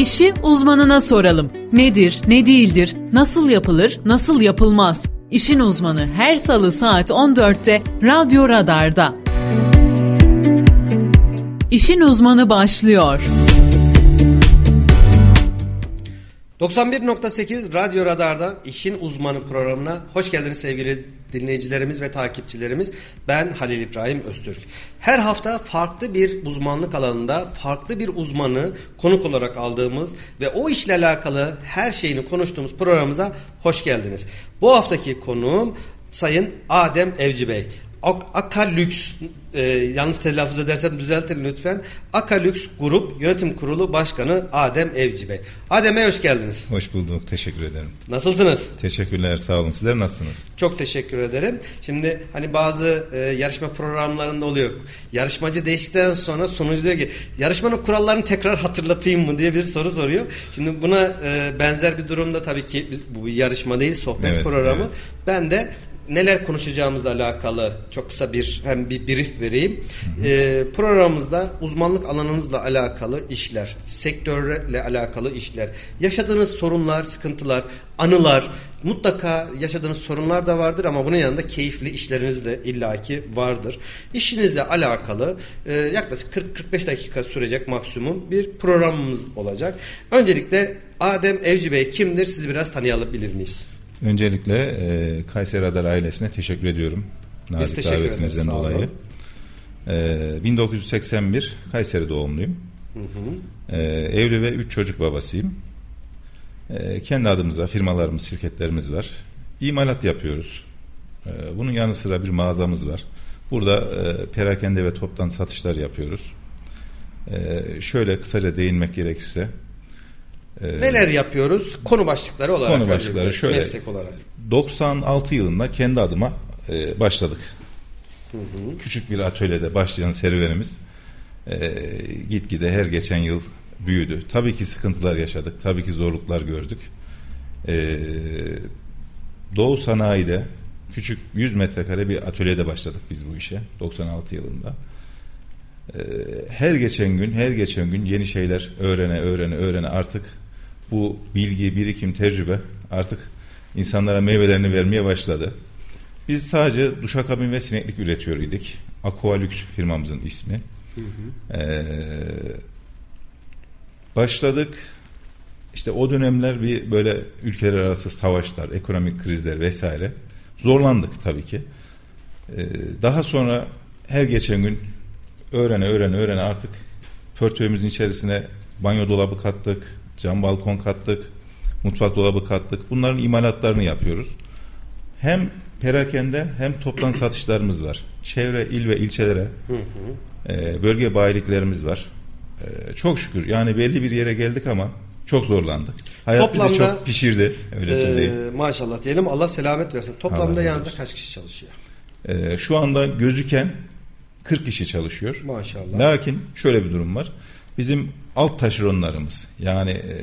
İşi uzmanına soralım. Nedir, ne değildir, nasıl yapılır, nasıl yapılmaz? İşin uzmanı her salı saat 14'te Radyo Radar'da. İşin uzmanı başlıyor. 91.8 Radyo Radar'da İşin Uzmanı programına hoş geldiniz sevgili dinleyicilerimiz ve takipçilerimiz. Ben Halil İbrahim Öztürk. Her hafta farklı bir uzmanlık alanında farklı bir uzmanı konuk olarak aldığımız ve o işle alakalı her şeyini konuştuğumuz programımıza hoş geldiniz. Bu haftaki konuğum Sayın Adem Evci Bey. Akalüks e, yalnız telaffuz edersem düzeltin lütfen. Akalüks Grup Yönetim Kurulu Başkanı Adem Evci Bey. Adem Bey hoş geldiniz. Hoş bulduk. Teşekkür ederim. Nasılsınız? Teşekkürler. Sağ olun. Sizler nasılsınız? Çok teşekkür ederim. Şimdi hani bazı e, yarışma programlarında oluyor. Yarışmacı değiştikten sonra sonucu diyor ki yarışmanın kurallarını tekrar hatırlatayım mı diye bir soru soruyor. Şimdi buna e, benzer bir durumda tabii ki biz, bu yarışma değil sohbet evet, programı. Evet. Ben de neler konuşacağımızla alakalı çok kısa bir hem bir brief vereyim. E, programımızda uzmanlık alanınızla alakalı işler, sektörle alakalı işler, yaşadığınız sorunlar, sıkıntılar, anılar, mutlaka yaşadığınız sorunlar da vardır ama bunun yanında keyifli işleriniz de illaki vardır. İşinizle alakalı e, yaklaşık 40-45 dakika sürecek maksimum bir programımız olacak. Öncelikle Adem Evci Bey kimdir? Sizi biraz tanıyabilir miyiz? Öncelikle e, Kayseri Radar ailesine teşekkür ediyorum. Nazik Biz davetinizden dolayı. E, 1981 Kayseri doğumluyum. Hı hı. E, evli ve üç çocuk babasıyım. E, kendi adımıza firmalarımız, şirketlerimiz var. İmalat yapıyoruz. E, bunun yanı sıra bir mağazamız var. Burada e, perakende ve toptan satışlar yapıyoruz. E, şöyle kısaca değinmek gerekirse ee, Neler yapıyoruz? Konu başlıkları olarak. Konu başlıkları şöyle. Meslek olarak. 96 yılında kendi adıma e, başladık. Hı hı. Küçük bir atölyede başlayan serüvenimiz e, gitgide her geçen yıl büyüdü. Tabii ki sıkıntılar yaşadık. Tabii ki zorluklar gördük. E, Doğu Sanayi'de küçük 100 metrekare bir atölyede başladık biz bu işe 96 yılında. E, her geçen gün, her geçen gün yeni şeyler öğrene, öğrene, öğrene artık bu bilgi, birikim, tecrübe artık insanlara meyvelerini vermeye başladı. Biz sadece duşakabin ve sineklik üretiyor idik. Aqualux firmamızın ismi. Hı hı. Ee, başladık. İşte o dönemler bir böyle ülkeler arası savaşlar, ekonomik krizler vesaire. Zorlandık tabii ki. Ee, daha sonra her geçen gün öğrene öğrene öğrene artık portföyümüzün içerisine banyo dolabı kattık, cam balkon kattık, mutfak dolabı kattık. Bunların imalatlarını yapıyoruz. Hem perakende hem toptan satışlarımız var. Çevre il ve ilçelere E, bölge bayiliklerimiz var. E, çok şükür yani belli bir yere geldik ama çok zorlandık. Hayat Toplamda, bizi çok pişirdi öyle e, söyleyeyim. Maşallah diyelim Allah selamet versin. Toplamda yanınızda kaç kişi çalışıyor? E, şu anda gözüken 40 kişi çalışıyor. Maşallah. Lakin şöyle bir durum var. Bizim alt taşeronlarımız yani e,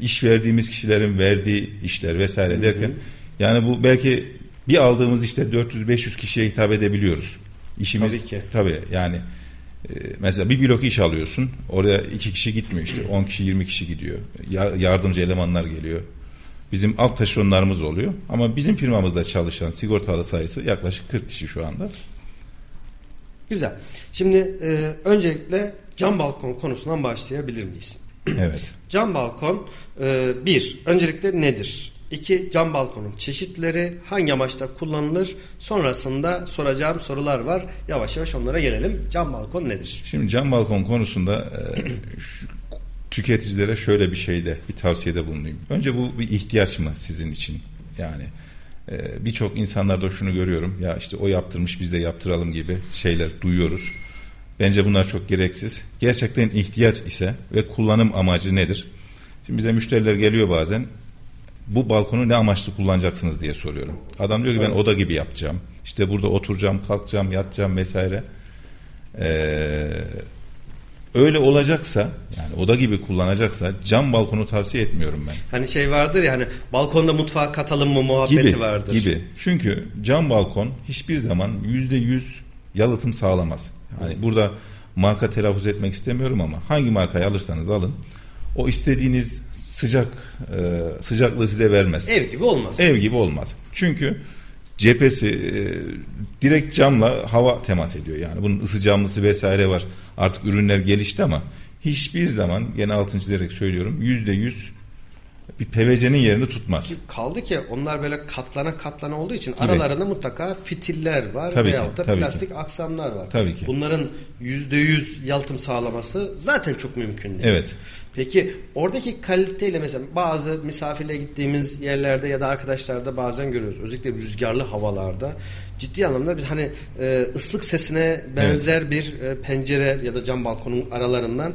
iş verdiğimiz kişilerin verdiği işler vesaire hı hı. derken yani bu belki bir aldığımız işte 400-500 kişiye hitap edebiliyoruz. İşimiz tabii ki. Tabii yani e, mesela bir blok iş alıyorsun oraya iki kişi gitmiyor işte 10 kişi 20 kişi gidiyor. Ya, yardımcı elemanlar geliyor. Bizim alt taşeronlarımız oluyor ama bizim firmamızda çalışan sigortalı sayısı yaklaşık 40 kişi şu anda. Güzel. Şimdi e, öncelikle cam balkon konusundan başlayabilir miyiz? Evet. cam balkon e, bir, öncelikle nedir? İki, cam balkonun çeşitleri hangi amaçta kullanılır? Sonrasında soracağım sorular var. Yavaş yavaş onlara gelelim. Cam balkon nedir? Şimdi cam balkon konusunda e, şu, tüketicilere şöyle bir şeyde, bir tavsiyede bulunayım. Önce bu bir ihtiyaç mı sizin için? Yani e, birçok insanlarda şunu görüyorum. Ya işte o yaptırmış biz de yaptıralım gibi şeyler duyuyoruz. Bence bunlar çok gereksiz. Gerçekten ihtiyaç ise ve kullanım amacı nedir? Şimdi bize müşteriler geliyor bazen. Bu balkonu ne amaçlı kullanacaksınız diye soruyorum. Adam diyor ki ben oda gibi yapacağım. İşte burada oturacağım, kalkacağım, yatacağım vesaire. Ee, öyle olacaksa yani oda gibi kullanacaksa cam balkonu tavsiye etmiyorum ben. Hani şey vardır ya hani balkonda mutfağa katalım mı muhabbeti gibi, vardır. Gibi. Çünkü cam balkon hiçbir zaman yüzde yüz yalıtım sağlamaz. Hani burada marka telaffuz etmek istemiyorum ama hangi markayı alırsanız alın o istediğiniz sıcak e, sıcaklığı size vermez. Ev gibi olmaz. Ev gibi olmaz. Çünkü cephesi e, direkt camla hava temas ediyor. Yani bunun ısı camlısı vesaire var. Artık ürünler gelişti ama hiçbir zaman gene altını çizerek söylüyorum yüzde yüz bir PVC'nin yerini tutmaz. Kaldı ki onlar böyle katlana katlana olduğu için Gibi. aralarında mutlaka fitiller var tabii veyahut da tabii plastik ki. aksamlar var. Tabii ki. Bunların yüzde yüz yalıtım sağlaması zaten çok mümkün değil. Evet. Peki oradaki kaliteyle mesela bazı misafirle gittiğimiz yerlerde ya da arkadaşlarda bazen görüyoruz. Özellikle rüzgarlı havalarda ciddi anlamda bir hani e, ıslık sesine benzer evet. bir e, pencere ya da cam balkonun aralarından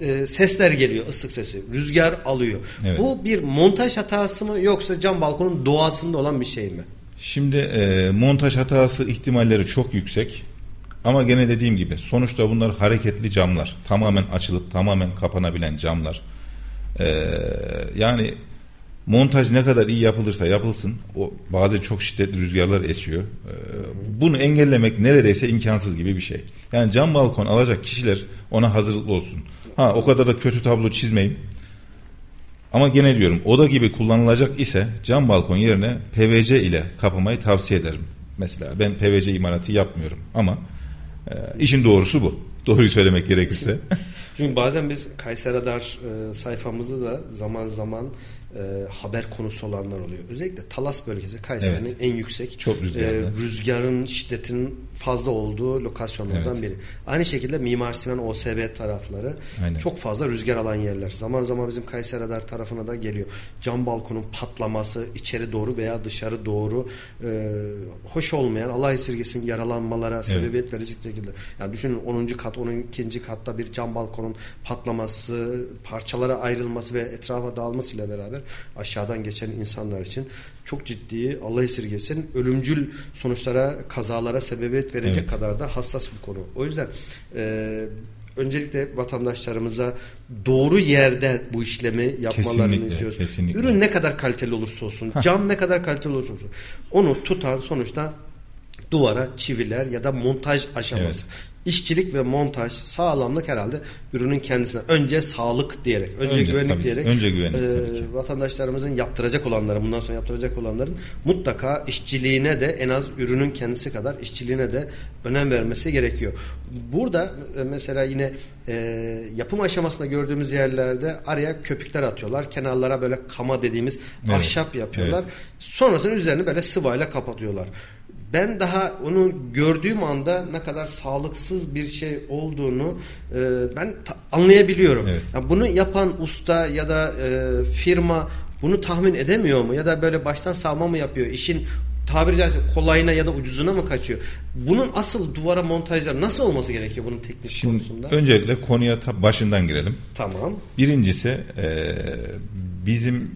e, sesler geliyor ıslık sesi. Rüzgar alıyor. Evet. Bu bir montaj hatası mı yoksa cam balkonun doğasında olan bir şey mi? Şimdi e, montaj hatası ihtimalleri çok yüksek. Ama gene dediğim gibi sonuçta bunlar hareketli camlar. Tamamen açılıp tamamen kapanabilen camlar. Ee, yani montaj ne kadar iyi yapılırsa yapılsın o bazı çok şiddetli rüzgarlar esiyor. Ee, bunu engellemek neredeyse imkansız gibi bir şey. Yani cam balkon alacak kişiler ona hazırlıklı olsun. Ha o kadar da kötü tablo çizmeyeyim. Ama gene diyorum oda gibi kullanılacak ise cam balkon yerine PVC ile kapamayı tavsiye ederim. Mesela ben PVC imalatı yapmıyorum ama e, işin doğrusu bu. Doğruyu söylemek gerekirse. Çünkü bazen biz Kayseri Radar e, sayfamızda da zaman zaman e, haber konusu olanlar oluyor. Özellikle Talas bölgesi Kayseri'nin evet. en yüksek Çok e, rüzgarın şiddetinin fazla olduğu lokasyonlardan evet. biri. Aynı şekilde Mimar Sinan OSB tarafları Aynen. çok fazla rüzgar alan yerler. Zaman zaman bizim Kayseri Radar tarafına da geliyor. Cam balkonun patlaması içeri doğru veya dışarı doğru e, hoş olmayan Allah esirgesin yaralanmalara sebebiyet evet. verecek şekilde. Yani düşünün 10. kat 12. katta bir cam balkonun patlaması, parçalara ayrılması ve etrafa dağılması ile beraber aşağıdan geçen insanlar için çok ciddi Allah esirgesin ölümcül sonuçlara, kazalara sebebiyet verecek evet. kadar da hassas bir konu. O yüzden e, öncelikle vatandaşlarımıza doğru yerde bu işlemi yapmalarını kesinlikle, istiyoruz. Kesinlikle. Ürün ne kadar kaliteli olursa olsun, cam ne kadar kaliteli olursa olsun onu tutan sonuçta duvara çiviler ya da montaj aşaması. Evet işçilik ve montaj, sağlamlık herhalde ürünün kendisine. Önce sağlık diyerek, önce, önce güvenlik diyerek. Önce güvenlik e, tabii ki. Vatandaşlarımızın yaptıracak olanları, bundan sonra yaptıracak olanların mutlaka işçiliğine de en az ürünün kendisi kadar işçiliğine de önem vermesi gerekiyor. Burada mesela yine e, yapım aşamasında gördüğümüz yerlerde araya köpükler atıyorlar. Kenarlara böyle kama dediğimiz evet. ahşap yapıyorlar. Evet. Sonrasında üzerini böyle sıvayla kapatıyorlar ben daha onu gördüğüm anda ne kadar sağlıksız bir şey olduğunu e, ben anlayabiliyorum. Evet. Yani bunu yapan usta ya da e, firma bunu tahmin edemiyor mu? Ya da böyle baştan savma mı yapıyor? İşin tabiri caizse kolayına ya da ucuzuna mı kaçıyor? Bunun asıl duvara montajlar nasıl olması gerekiyor bunun teknik Şimdi, konusunda? Öncelikle konuya başından girelim. Tamam. Birincisi e, bizim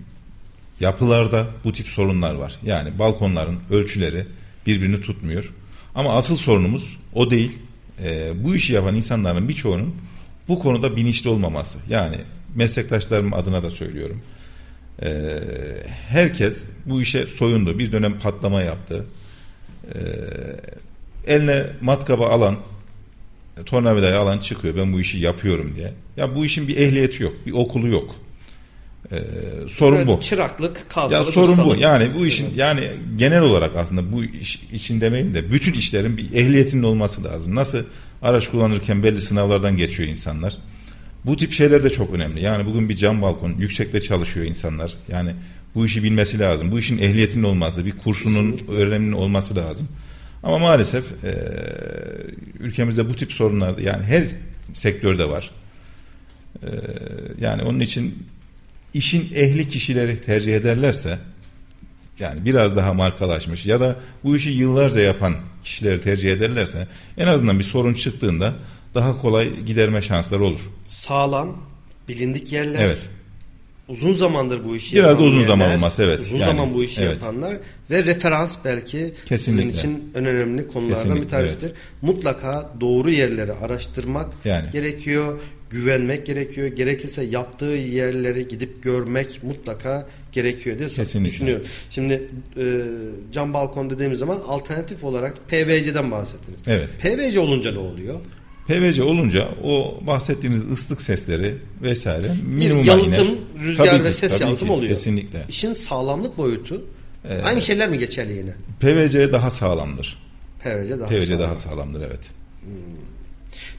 yapılarda bu tip sorunlar var. Yani balkonların ölçüleri birbirini tutmuyor. Ama asıl sorunumuz o değil. E, bu işi yapan insanların birçoğunun bu konuda bilinçli olmaması. Yani meslektaşlarım adına da söylüyorum. E, herkes bu işe soyundu. Bir dönem patlama yaptı. E, eline matkaba alan tornavidayı alan çıkıyor ben bu işi yapıyorum diye. Ya bu işin bir ehliyeti yok, bir okulu yok. Ee, sorun evet, bu. Çıraklık, kalfalık. Ya sorun bu. Yani bu işin yani genel olarak aslında bu iş için demeyeyim de bütün işlerin bir ehliyetinin olması lazım. Nasıl araç kullanırken belli sınavlardan geçiyor insanlar. Bu tip şeyler de çok önemli. Yani bugün bir cam balkon yüksekte çalışıyor insanlar. Yani bu işi bilmesi lazım. Bu işin ehliyetinin olması, bir kursunun öğreniminin olması lazım. Ama maalesef e, ülkemizde bu tip sorunlar yani her sektörde var. E, yani onun için işin ehli kişileri tercih ederlerse yani biraz daha markalaşmış ya da bu işi yıllarca yapan kişileri tercih ederlerse en azından bir sorun çıktığında daha kolay giderme şansları olur. Sağlam, bilindik yerler. Evet. Uzun zamandır bu işi Biraz da uzun yerler, zaman olması evet. Uzun yani, zaman bu işi evet. yapanlar ve referans belki Kesinlikle. sizin için en önemli konulardan Kesinlikle, bir tanesidir. Evet. Mutlaka doğru yerleri araştırmak yani. gerekiyor güvenmek gerekiyor. Gerekirse yaptığı yerleri gidip görmek mutlaka gerekiyor diye Kesinlikle. düşünüyorum. Şimdi e, cam balkon dediğimiz zaman alternatif olarak PVC'den bahsettiniz. Evet. PVC olunca ne oluyor? PVC olunca o bahsettiğiniz ıslık sesleri vesaire minimum yalıtım, iner. rüzgar Tabii ve ki, ses tabii yalıtım ki, oluyor. Kesinlikle. İşin sağlamlık boyutu aynı şeyler mi geçerli yine? PVC daha sağlamdır. PVC daha PVC sağlam. daha sağlamdır evet.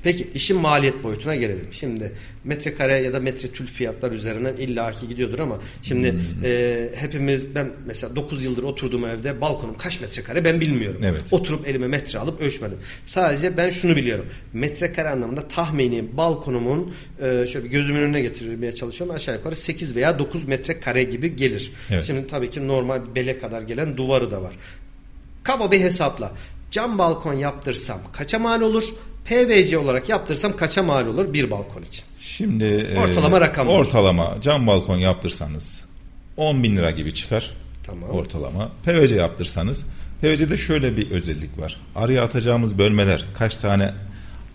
Peki işin maliyet boyutuna gelelim. Şimdi metrekare ya da metre tül fiyatlar üzerinden illaki gidiyordur ama şimdi Hmm. e, hepimiz ben mesela 9 yıldır oturduğum evde balkonum kaç metrekare ben bilmiyorum. Evet. Oturup elime metre alıp ölçmedim. Sadece ben şunu biliyorum. Metrekare anlamında tahmini balkonumun e, şöyle bir gözümün önüne getirmeye çalışıyorum. Aşağı yukarı 8 veya 9 metrekare gibi gelir. Evet. Şimdi tabii ki normal bele kadar gelen duvarı da var. Kaba bir hesapla cam balkon yaptırsam kaça mal olur? PVC olarak yaptırsam kaça mal olur bir balkon için? Şimdi e, Ortalama rakam var. Ortalama cam balkon yaptırsanız 10 bin lira gibi çıkar. Tamam. Ortalama. PVC yaptırsanız PVC'de şöyle bir özellik var. Araya atacağımız bölmeler kaç tane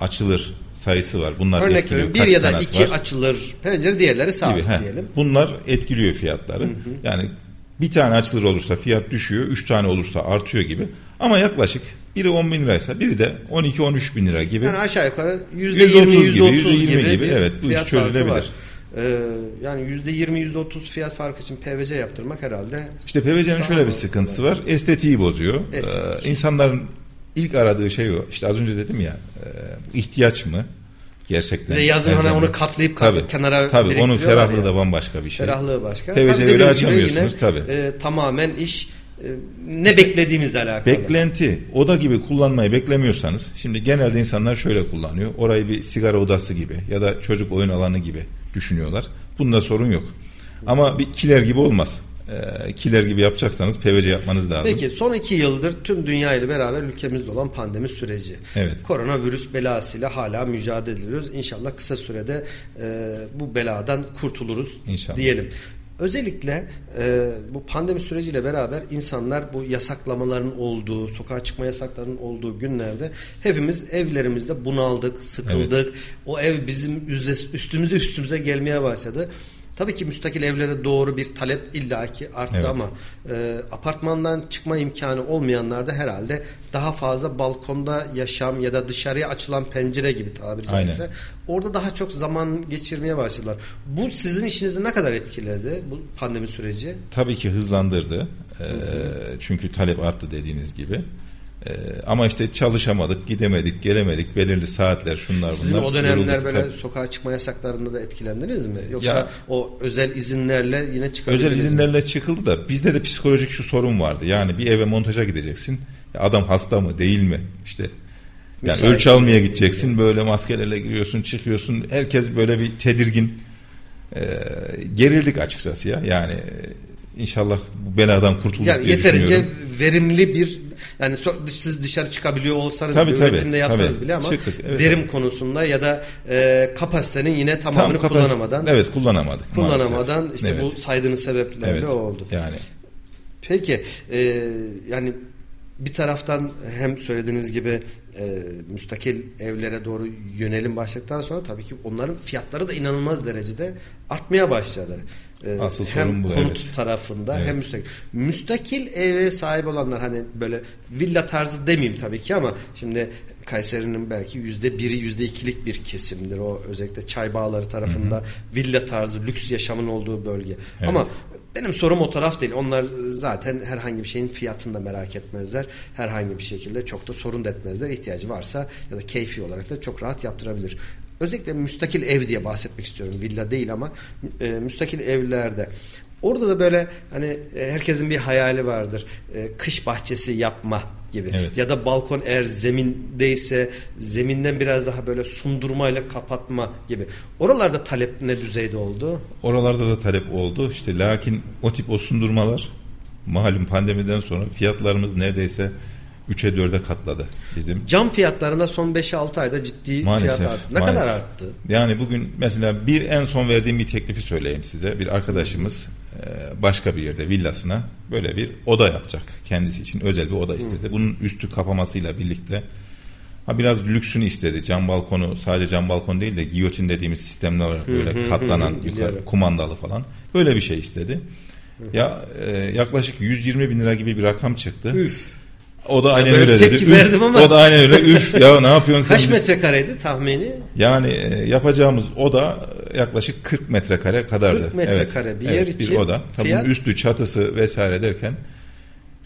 açılır sayısı var. Bunlar Örnek etkiliyor. bir Kaç ya da iki var açılır pencere diğerleri sabit gibi. He. diyelim. Bunlar etkiliyor fiyatları. Yani bir tane açılır olursa fiyat düşüyor. Üç tane olursa artıyor gibi. Ama yaklaşık biri 10 bin liraysa biri de 12-13 bin lira gibi. Yani aşağı yukarı yüzde 30 yirmi gibi, yüzde otuz %20 gibi, gibi, bir evet, bu iş çözülebilir. var. Ee, yani yüzde yirmi yüzde otuz fiyat farkı için PVC yaptırmak herhalde İşte PVC'nin şöyle bir sıkıntısı var. Estetiği bozuyor. Estetik. Ee, insanların ilk aradığı şey o. İşte az önce dedim ya e, ihtiyaç mı? Gerçekten. De yazın hani onu katlayıp katlayıp kenara Tabii onun ferahlığı da bambaşka bir şey. ferahlığı başka. Tabii öyle açamıyorsunuz, yine, tabii. e, tamamen iş e, ne beklediğimizle alakalı. Beklenti oda gibi kullanmayı beklemiyorsanız şimdi genelde insanlar şöyle kullanıyor. Orayı bir sigara odası gibi ya da çocuk oyun alanı gibi düşünüyorlar. Bunda sorun yok. Ama bir kiler gibi olmaz. Ee, kiler gibi yapacaksanız PVC yapmanız lazım. Peki son iki yıldır tüm dünya ile beraber ülkemizde olan pandemi süreci. Evet. Koronavirüs belasıyla hala mücadele ediyoruz. İnşallah kısa sürede e, bu beladan kurtuluruz İnşallah. diyelim. Özellikle e, bu pandemi süreciyle beraber insanlar bu yasaklamaların olduğu, sokağa çıkma yasaklarının olduğu günlerde hepimiz evlerimizde bunaldık, sıkıldık. O ev bizim üze- üstümüze üstümüze gelmeye başladı. Tabii ki müstakil evlere doğru bir talep illaki arttı Evet. ama e, apartmandan çıkma imkanı olmayanlar da herhalde daha fazla balkonda yaşam ya da dışarıya açılan pencere gibi tabiri caizse orada daha çok zaman geçirmeye başladılar. Bu sizin işinizi ne kadar etkiledi bu pandemi süreci? Tabii ki hızlandırdı. Ee, çünkü talep arttı dediğiniz gibi. Ee, ama işte çalışamadık, gidemedik, gelemedik. Belirli saatler şunlar Sizin bunlar. o dönemler yorulduk. böyle Tabii. sokağa çıkma yasaklarında da etkilendiniz mi? Yoksa Ya- o özel izinlerle yine çıkabildiniz Özel mi? izinlerle çıkıldı da bizde de psikolojik şu sorun vardı. Yani bir eve montaja gideceksin. Adam hasta mı değil mi? İşte yani Müsait ölçü almaya mi? gideceksin. Böyle maskelerle giriyorsun, çıkıyorsun. Herkes böyle bir tedirgin. Ee, gerildik açıkçası ya. Yani inşallah bu beladan kurtulduk Yani diye yeterince verimli bir yani siz dışarı çıkabiliyor olsanız Tabii, bile, tabii, üretimde yapsanız tabii. bile ama Çıktık, evet, verim evet. konusunda ya da e, kapasitenin yine tamamını Tam kapasite- kullanamadan Evet kullanamadık. kullanamadan maalesef. işte Evet, bu saydığınız sebeplerle evet. oldu. Yani Peki e, yani bir taraftan hem söylediğiniz gibi e, müstakil evlere doğru yönelim başladıktan sonra tabii ki onların fiyatları da inanılmaz derecede artmaya başladı. E, Asıl hem bu, konut evet. tarafında Evet. hem müstakil. Müstakil eve sahip olanlar hani böyle villa tarzı demeyeyim tabii ki ama şimdi Kayseri'nin belki yüzde biri yüzde ikilik bir kesimdir o özellikle çay bağları tarafında villa tarzı lüks yaşamın olduğu bölge. Evet. Ama benim sorum o taraf değil. Onlar zaten herhangi bir şeyin fiyatını da merak etmezler. Herhangi bir şekilde çok da sorun da etmezler. İhtiyacı varsa ya da keyfi olarak da çok rahat yaptırabilir. Özellikle müstakil ev diye bahsetmek istiyorum. Villa değil ama e, müstakil evlerde. Orada da böyle hani e, herkesin bir hayali vardır. E, kış bahçesi yapma gibi. Evet. Ya da balkon eğer zemindeyse zeminden biraz daha böyle sundurmayla kapatma gibi. Oralarda talep ne düzeyde oldu? oralarda da talep oldu. İşte lakin o tip osundurmalar malum pandemiden sonra fiyatlarımız neredeyse 3'e 4'e katladı bizim. Cam fiyatlarında son 5-6 ayda ciddi Maalesef, fiyat arttı. Ne maalesef. kadar arttı? Yani bugün mesela bir en son verdiğim bir teklifi söyleyeyim size. Bir arkadaşımız e, başka bir yerde villasına böyle bir oda yapacak. Kendisi için özel bir oda istedi. Bunun üstü kapamasıyla birlikte ha biraz lüksünü istedi. Cam balkonu sadece cam balkon değil de giyotin dediğimiz sistemler var. Böyle katlanan yukarı kumandalı falan. Böyle bir şey istedi. Ya e, yaklaşık 120 bin lira gibi bir rakam çıktı. Üf. O da aynen öyle tepki dedi. verdim ama- O da aynen öyle. Üf ya ne yapıyorsun sen? Kaç metrekareydi tahmini? Yani e, yapacağımız oda yaklaşık 40 metrekare kadardı. 40 metrekare bir yer evet, için bir oda. Tabii fiyat? üstü çatısı vesaire derken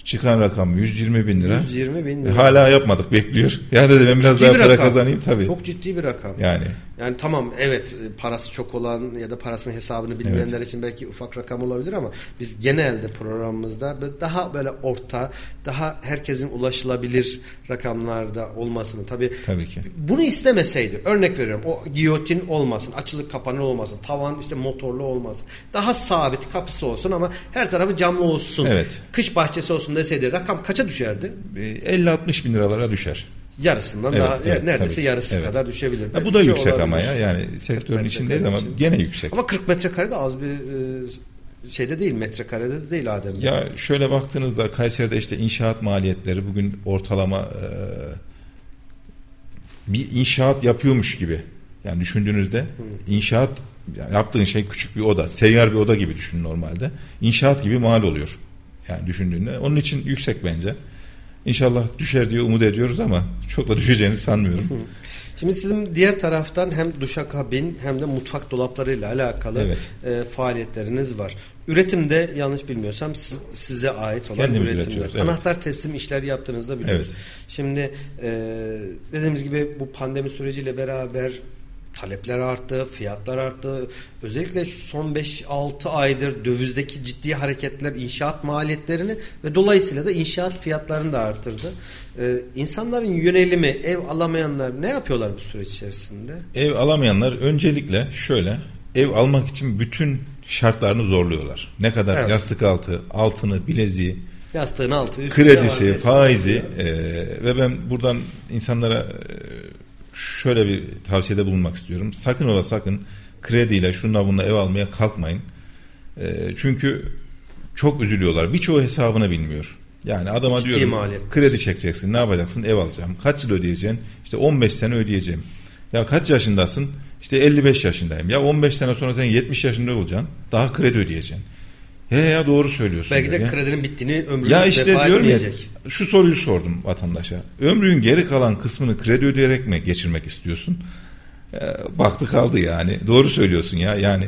çıkan rakam 120 bin lira. 120 bin E, lira. Hala yapmadık bekliyor. Ya dedim ben biraz Ciddi daha para rakam. kazanayım tabii. Çok ciddi bir rakam. Yani Yani tamam evet parası çok olan ya da parasının hesabını bilmeyenler için belki ufak rakam olabilir ama biz genelde programımızda daha böyle orta, daha herkesin ulaşılabilir rakamlarda olmasını tabii Tabii ki. bunu istemeseydi örnek veriyorum o giyotin olmasın, açılık kapanır olmasın, tavan işte motorlu olmasın. Daha sabit kapısı olsun ama her tarafı camlı olsun. Evet. Kış bahçesi olsun deseydi rakam kaça düşerdi? e, 50-60 bin liralara düşer. Yarısından Evet, daha evet, neredeyse tabii. yarısı Evet. kadar düşebilir. Ya bu da Belki yüksek ama ya yani sektörün 40 içindeyiz ama için. gene yüksek. Ama 40 metrekare de az bir e, şeyde değil, metrekarede de değil Adem. Ya şöyle baktığınızda Kayseri'de işte inşaat maliyetleri bugün ortalama e, bir inşaat yapıyormuş gibi. Yani düşündüğünüzde inşaat yani yaptığın şey küçük bir oda, seyyar bir oda gibi düşün normalde. İnşaat gibi mal oluyor. Yani düşündüğünde. Onun için yüksek bence. İnşallah düşer diye umut ediyoruz ama çok da düşeceğini sanmıyorum. Şimdi sizin diğer taraftan hem duşakabin hem de mutfak dolaplarıyla alakalı Evet. e, faaliyetleriniz var. Üretimde yanlış bilmiyorsam siz- size ait olan Kendimiz üretimler. evet. Anahtar teslim işler yaptığınızda biliyoruz. Evet. Şimdi e, dediğimiz gibi bu pandemi süreciyle beraber talepler arttı, fiyatlar arttı. Özellikle şu son 5-6 aydır dövizdeki ciddi hareketler inşaat maliyetlerini ve dolayısıyla da inşaat fiyatlarını da arttırdı. Ee, insanların yönelimi, ev alamayanlar ne yapıyorlar bu süreç içerisinde? Ev alamayanlar öncelikle şöyle ev almak için bütün şartlarını zorluyorlar. Ne kadar Evet. yastık altı, altını, bileziği, Yastığın altı, kredisi, faizi e, ve ben buradan insanlara e, şöyle bir tavsiyede bulunmak istiyorum. Sakın ola sakın krediyle şunla bununla ev almaya kalkmayın. E, çünkü çok üzülüyorlar. Birçoğu hesabını bilmiyor. Yani adama Ciddi diyorum maliyet. kredi çekeceksin ne yapacaksın ev alacağım. Kaç yıl ödeyeceksin? İşte 15 sene ödeyeceğim. Ya kaç yaşındasın? İşte 55 yaşındayım. Ya 15 sene sonra sen 70 yaşında olacaksın. Daha kredi ödeyeceksin. He ya doğru söylüyorsun. Belki de dedi. kredinin bittiğini ömrünü Ya işte diyorum ya şu soruyu sordum vatandaşa. Ömrün geri kalan kısmını kredi ödeyerek mi geçirmek istiyorsun? Ee, baktı kaldı yani. Doğru söylüyorsun ya. Yani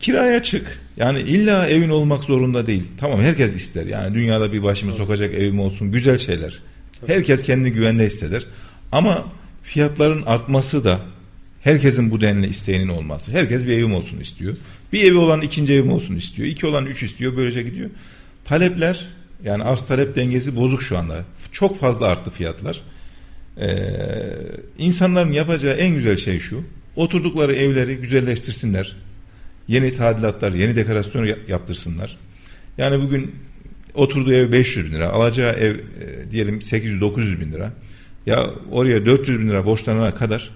kiraya çık. Yani illa evin olmak zorunda değil. Tamam herkes ister. Yani dünyada bir başımı sokacak evim olsun. Güzel şeyler. Herkes kendini güvende hisseder. Ama fiyatların artması da herkesin bu denli isteğinin olması. Herkes bir evim olsun istiyor. Bir evi olan ikinci evim olsun istiyor. İki olan üç istiyor. Böylece gidiyor. Talepler yani arz talep dengesi bozuk şu anda. Çok fazla arttı fiyatlar. Ee, insanların yapacağı en güzel şey şu. Oturdukları evleri güzelleştirsinler. Yeni tadilatlar, yeni dekorasyon ya- yaptırsınlar. Yani bugün oturduğu ev 500 bin lira, alacağı ev e, diyelim 800-900 bin lira. Ya oraya 400 bin lira borçlanana kadar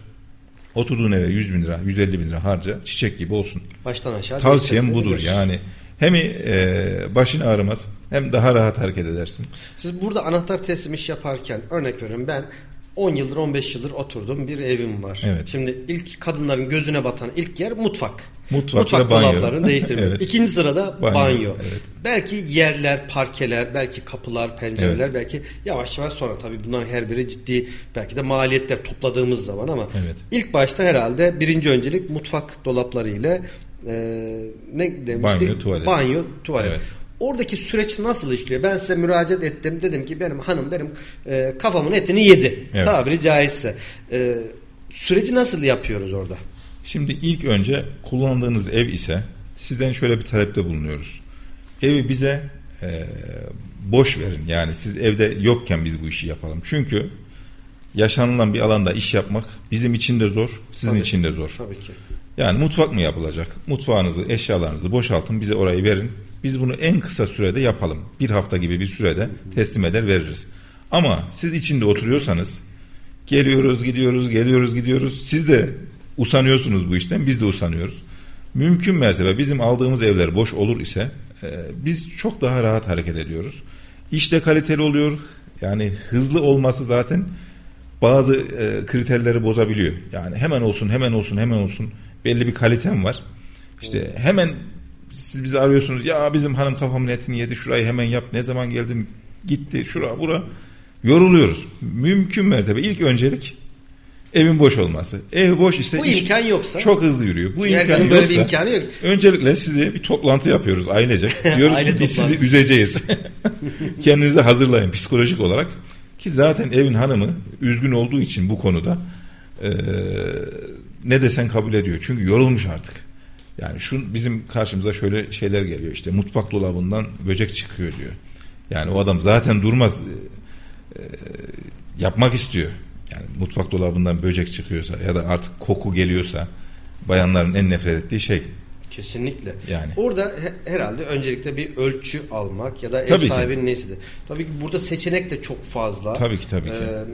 oturduğun eve 100 bin lira, 150 bin lira harca, çiçek gibi olsun. Baştan aşağı Tavsiyem budur yani. Hem e, başın ağrımaz hem daha rahat hareket edersin. Siz burada anahtar teslim iş yaparken örnek veriyorum ben 10 yıldır 15 yıldır oturdum bir evim var. Evet. Şimdi ilk kadınların gözüne batan ilk yer mutfak. Mutfak banyo. dolaplarını değiştirmek. Evet. İkinci sırada banyo. Banyo, evet. Belki yerler, parkeler, belki kapılar, pencereler, Evet. belki yavaş yavaş sonra tabii bunların her biri ciddi belki de maliyetler topladığımız zaman ama Evet. ilk başta herhalde birinci öncelik mutfak dolapları ile e, ne demiştik? Banyo, tuvalet. Banyo, tuvalet. Evet. Oradaki süreç nasıl işliyor? Ben size müracaat ettim. Dedim ki benim hanım benim e, kafamın etini yedi. Evet. Tabiri caizse. E, süreci nasıl yapıyoruz orada? Şimdi ilk önce kullandığınız ev ise sizden şöyle bir talepte bulunuyoruz. Evi bize e, boş verin. Yani siz evde yokken biz bu işi yapalım. Çünkü yaşanılan bir alanda iş yapmak bizim için de zor, sizin Tabii. için de zor. Tabii ki. Yani mutfak mı yapılacak? Mutfağınızı, eşyalarınızı boşaltın, bize orayı verin. Biz bunu en kısa sürede yapalım. Bir hafta gibi bir sürede teslim eder veririz. Ama siz içinde oturuyorsanız geliyoruz, gidiyoruz, geliyoruz, gidiyoruz. Siz de usanıyorsunuz bu işten, biz de usanıyoruz. Mümkün mertebe bizim aldığımız evler boş olur ise e, biz çok daha rahat hareket ediyoruz. İşte kaliteli oluyor. Yani hızlı olması zaten bazı e, kriterleri bozabiliyor. Yani hemen olsun, hemen olsun, hemen olsun. Belli bir kalitem var. İşte hemen siz bizi arıyorsunuz. Ya bizim hanım kafamın etini yedi. Şurayı hemen yap. Ne zaman geldin? gitti şura bura yoruluyoruz. Mümkün mertebe ilk öncelik evin boş olması. Ev boş ise Bu iş imkan yoksa- çok hızlı yürüyor. Bu imkan böyle yoksa bir imkanı yok. öncelikle size bir toplantı yapıyoruz ailecek. Diyoruz Aile ki biz sizi üzeceğiz. Kendinizi hazırlayın psikolojik olarak. Ki zaten evin hanımı üzgün olduğu için bu konuda eee, ne desen kabul ediyor. Çünkü yorulmuş artık. Yani şu bizim karşımıza şöyle şeyler geliyor işte mutfak dolabından böcek çıkıyor diyor. Yani o adam zaten durmaz eee, yapmak istiyor. Mutfak dolabından böcek çıkıyorsa ya da artık koku geliyorsa bayanların en nefret ettiği şey. Kesinlikle. Yani. Orada he- herhalde öncelikle bir ölçü almak ya da ev Tabii ki. sahibinin neyse de. Tabii ki burada seçenek de çok fazla. Tabii ki, tabii ki. Ee,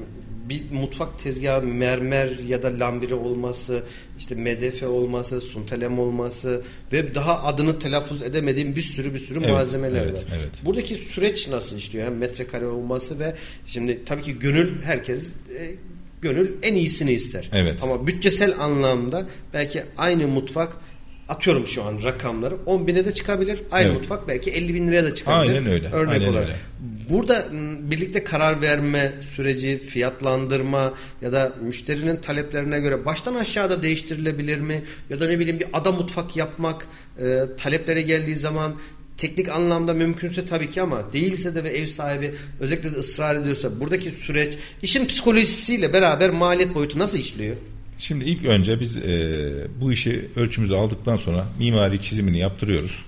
bir mutfak tezgahı mermer ya da lambire olması, işte medefe olması, suntelem olması ve daha adını telaffuz edemediğim bir sürü bir sürü Evet, malzemeler evet, var. evet. Buradaki süreç nasıl işliyor? Hem metrekare olması ve şimdi tabii ki gönül herkes e, gönül en iyisini ister. Evet. Ama bütçesel anlamda belki aynı mutfak atıyorum şu an rakamları 10 bine de çıkabilir. Aynı Evet. mutfak belki 50 bin liraya da çıkabilir. Aynen öyle, Örnek aynen olarak. öyle. Burada m, birlikte karar verme süreci, fiyatlandırma ya da müşterinin taleplerine göre baştan aşağıda değiştirilebilir mi? Ya da ne bileyim bir ada mutfak yapmak e, taleplere geldiği zaman teknik anlamda mümkünse tabii ki ama değilse de ve ev sahibi özellikle de ısrar ediyorsa buradaki süreç işin psikolojisiyle beraber maliyet boyutu nasıl işliyor? Şimdi ilk önce biz e, bu işi ölçümüzü aldıktan sonra mimari çizimini yaptırıyoruz.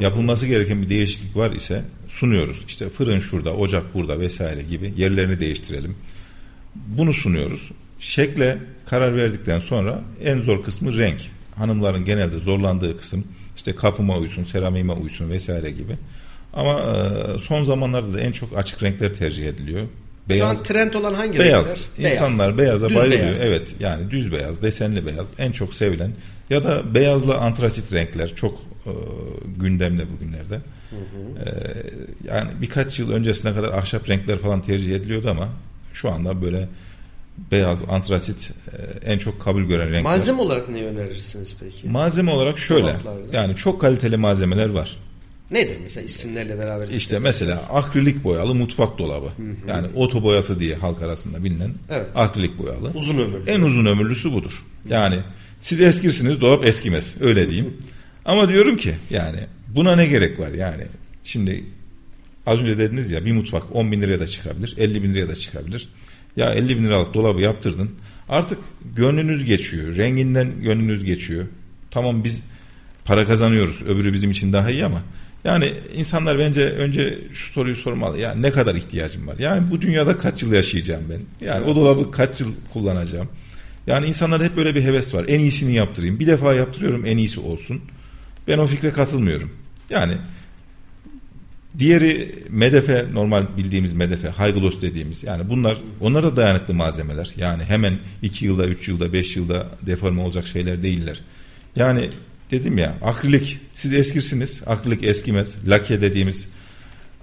Yapılması gereken bir değişiklik var ise sunuyoruz. İşte fırın şurada, ocak burada vesaire gibi yerlerini değiştirelim. Bunu sunuyoruz. Şekle karar verdikten sonra en zor kısmı renk. Hanımların genelde zorlandığı kısım işte kapıma uysun, seramiğime uysun vesaire gibi. Ama e, son zamanlarda da en çok açık renkler tercih ediliyor. Şu an trend olan hangi Beyaz. renkler? İnsanlar beyaza Düz bayılıyor. beyaz. Evet yani düz beyaz, desenli beyaz en çok sevilen ya da beyazla antrasit renkler çok e, gündemde bugünlerde. E, yani birkaç yıl öncesine kadar ahşap renkler falan tercih ediliyordu ama şu anda böyle beyaz, antrasit e, en çok kabul gören renkler. Malzeme olarak ne önerirsiniz peki? Malzeme olarak şöyle. Dolaplarda. Yani çok kaliteli malzemeler var. Nedir mesela isimlerle beraber? İşte mesela akrilik boyalı mutfak dolabı. Yani oto boyası diye halk arasında bilinen Evet. akrilik boyalı. Uzun ömürlü. En uzun ömürlüsü budur. Yani siz eskirsiniz dolap eskimez. Öyle diyeyim. Ama diyorum ki yani buna ne gerek var yani. Şimdi az önce dediniz ya bir mutfak 10 bin liraya da çıkabilir. 50 bin liraya da çıkabilir. Ya 50 bin liralık dolabı yaptırdın. Artık gönlünüz geçiyor. Renginden gönlünüz geçiyor. Tamam biz para kazanıyoruz. Öbürü bizim için daha iyi ama yani insanlar bence önce şu soruyu sormalı. Ya ne kadar ihtiyacım var? Yani bu dünyada kaç yıl yaşayacağım ben? Yani o dolabı kaç yıl kullanacağım? Yani insanlarda hep böyle bir heves var. En iyisini yaptırayım. Bir defa yaptırıyorum en iyisi olsun. Ben o fikre katılmıyorum. Yani diğeri medefe normal bildiğimiz medefe hayglos dediğimiz yani bunlar onlar da dayanıklı malzemeler. Yani hemen 2 yılda 3 yılda 5 yılda deforme olacak şeyler değiller. Yani dedim ya akrilik siz eskirsiniz akrilik eskimez. Lake dediğimiz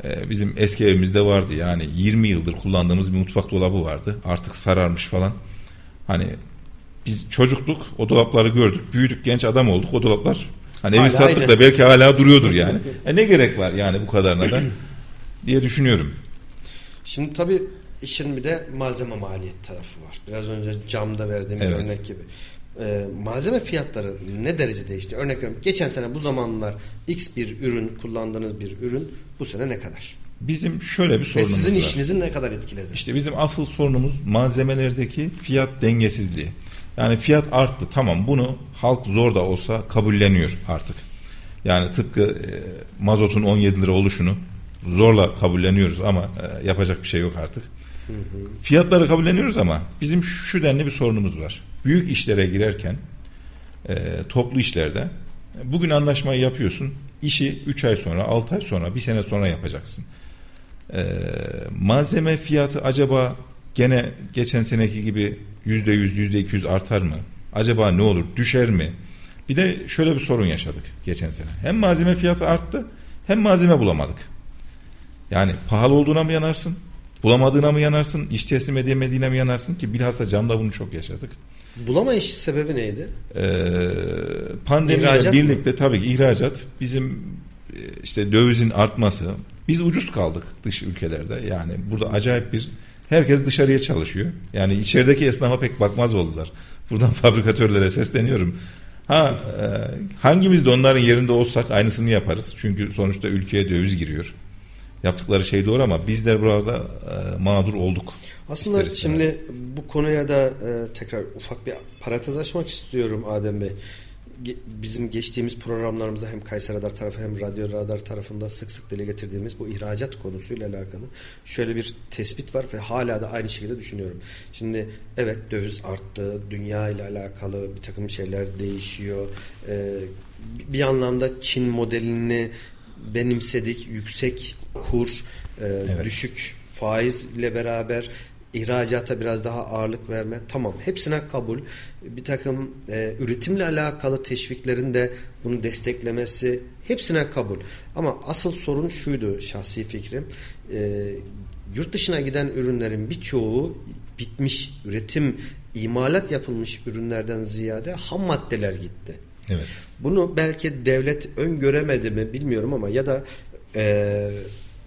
e, bizim eski evimizde vardı yani 20 yıldır kullandığımız bir mutfak dolabı vardı. Artık sararmış falan. Hani biz çocukluk o dolapları gördük. Büyüdük genç adam olduk o dolaplar. Hani evi sattık aynı. da belki hala duruyordur yani. E ne gerek var yani bu kadarına da diye düşünüyorum. Şimdi tabii işin bir de malzeme maliyet tarafı var. Biraz önce camda verdiğim Evet. örnek gibi. Ee, malzeme fiyatları ne derece değişti? Örnek veriyorum. Geçen sene bu zamanlar X bir ürün kullandığınız bir ürün bu sene ne kadar? Bizim şöyle bir Ve sorunumuz sizin var. işinizi ne kadar etkiledi? İşte bizim asıl sorunumuz malzemelerdeki fiyat dengesizliği. Yani fiyat arttı tamam bunu halk zor da olsa kabulleniyor artık. Yani tıpkı e, mazotun 17 lira oluşunu zorla kabulleniyoruz ama e, yapacak bir şey yok artık. Fiyatları kabulleniyoruz ama bizim şu denli bir sorunumuz var. Büyük işlere girerken e, toplu işlerde bugün anlaşmayı yapıyorsun. işi 3 ay sonra, 6 ay sonra, 1 sene sonra yapacaksın. E, malzeme fiyatı acaba gene geçen seneki gibi %100, %200 artar mı? Acaba ne olur? Düşer mi? Bir de şöyle bir sorun yaşadık geçen sene. Hem malzeme fiyatı arttı hem malzeme bulamadık. Yani pahalı olduğuna mı yanarsın? Bulamadığına mı yanarsın? İş teslim edemediğine mi yanarsın? Ki bilhassa camda bunu çok yaşadık. Bulamayış sebebi neydi? Ee, pandemiyle İhracat mı? birlikte tabii ki ihracat bizim e, işte dövizin artması Biz ucuz kaldık dış ülkelerde. Yani burada acayip bir herkes dışarıya çalışıyor. Yani içerideki esnafa pek bakmaz oldular. Buradan fabrikatörlere sesleniyorum. Ha e, hangimiz de onların yerinde olsak aynısını yaparız. Çünkü sonuçta ülkeye döviz giriyor. Yaptıkları şey doğru ama biz de burada e, mağdur olduk. Aslında şimdi bu konuya da e, tekrar ufak bir parantez açmak istiyorum Adem Bey bizim geçtiğimiz programlarımızda hem Kayseri Radar tarafı hem Radyo Radar tarafında sık sık dile getirdiğimiz bu ihracat konusuyla alakalı şöyle bir tespit var ve hala da aynı şekilde düşünüyorum. Şimdi evet döviz arttı, dünya ile alakalı bir takım şeyler değişiyor. Ee, bir anlamda Çin modelini benimsedik, yüksek kur, e, evet. düşük faizle beraber ihracata biraz daha ağırlık verme tamam hepsine kabul bir takım e, üretimle alakalı teşviklerin de bunu desteklemesi hepsine kabul ama asıl sorun şuydu şahsi fikrim e, yurt dışına giden ürünlerin birçoğu bitmiş üretim imalat yapılmış ürünlerden ziyade ham maddeler gitti. Evet. Bunu belki devlet öngöremedi mi bilmiyorum ama ya da e,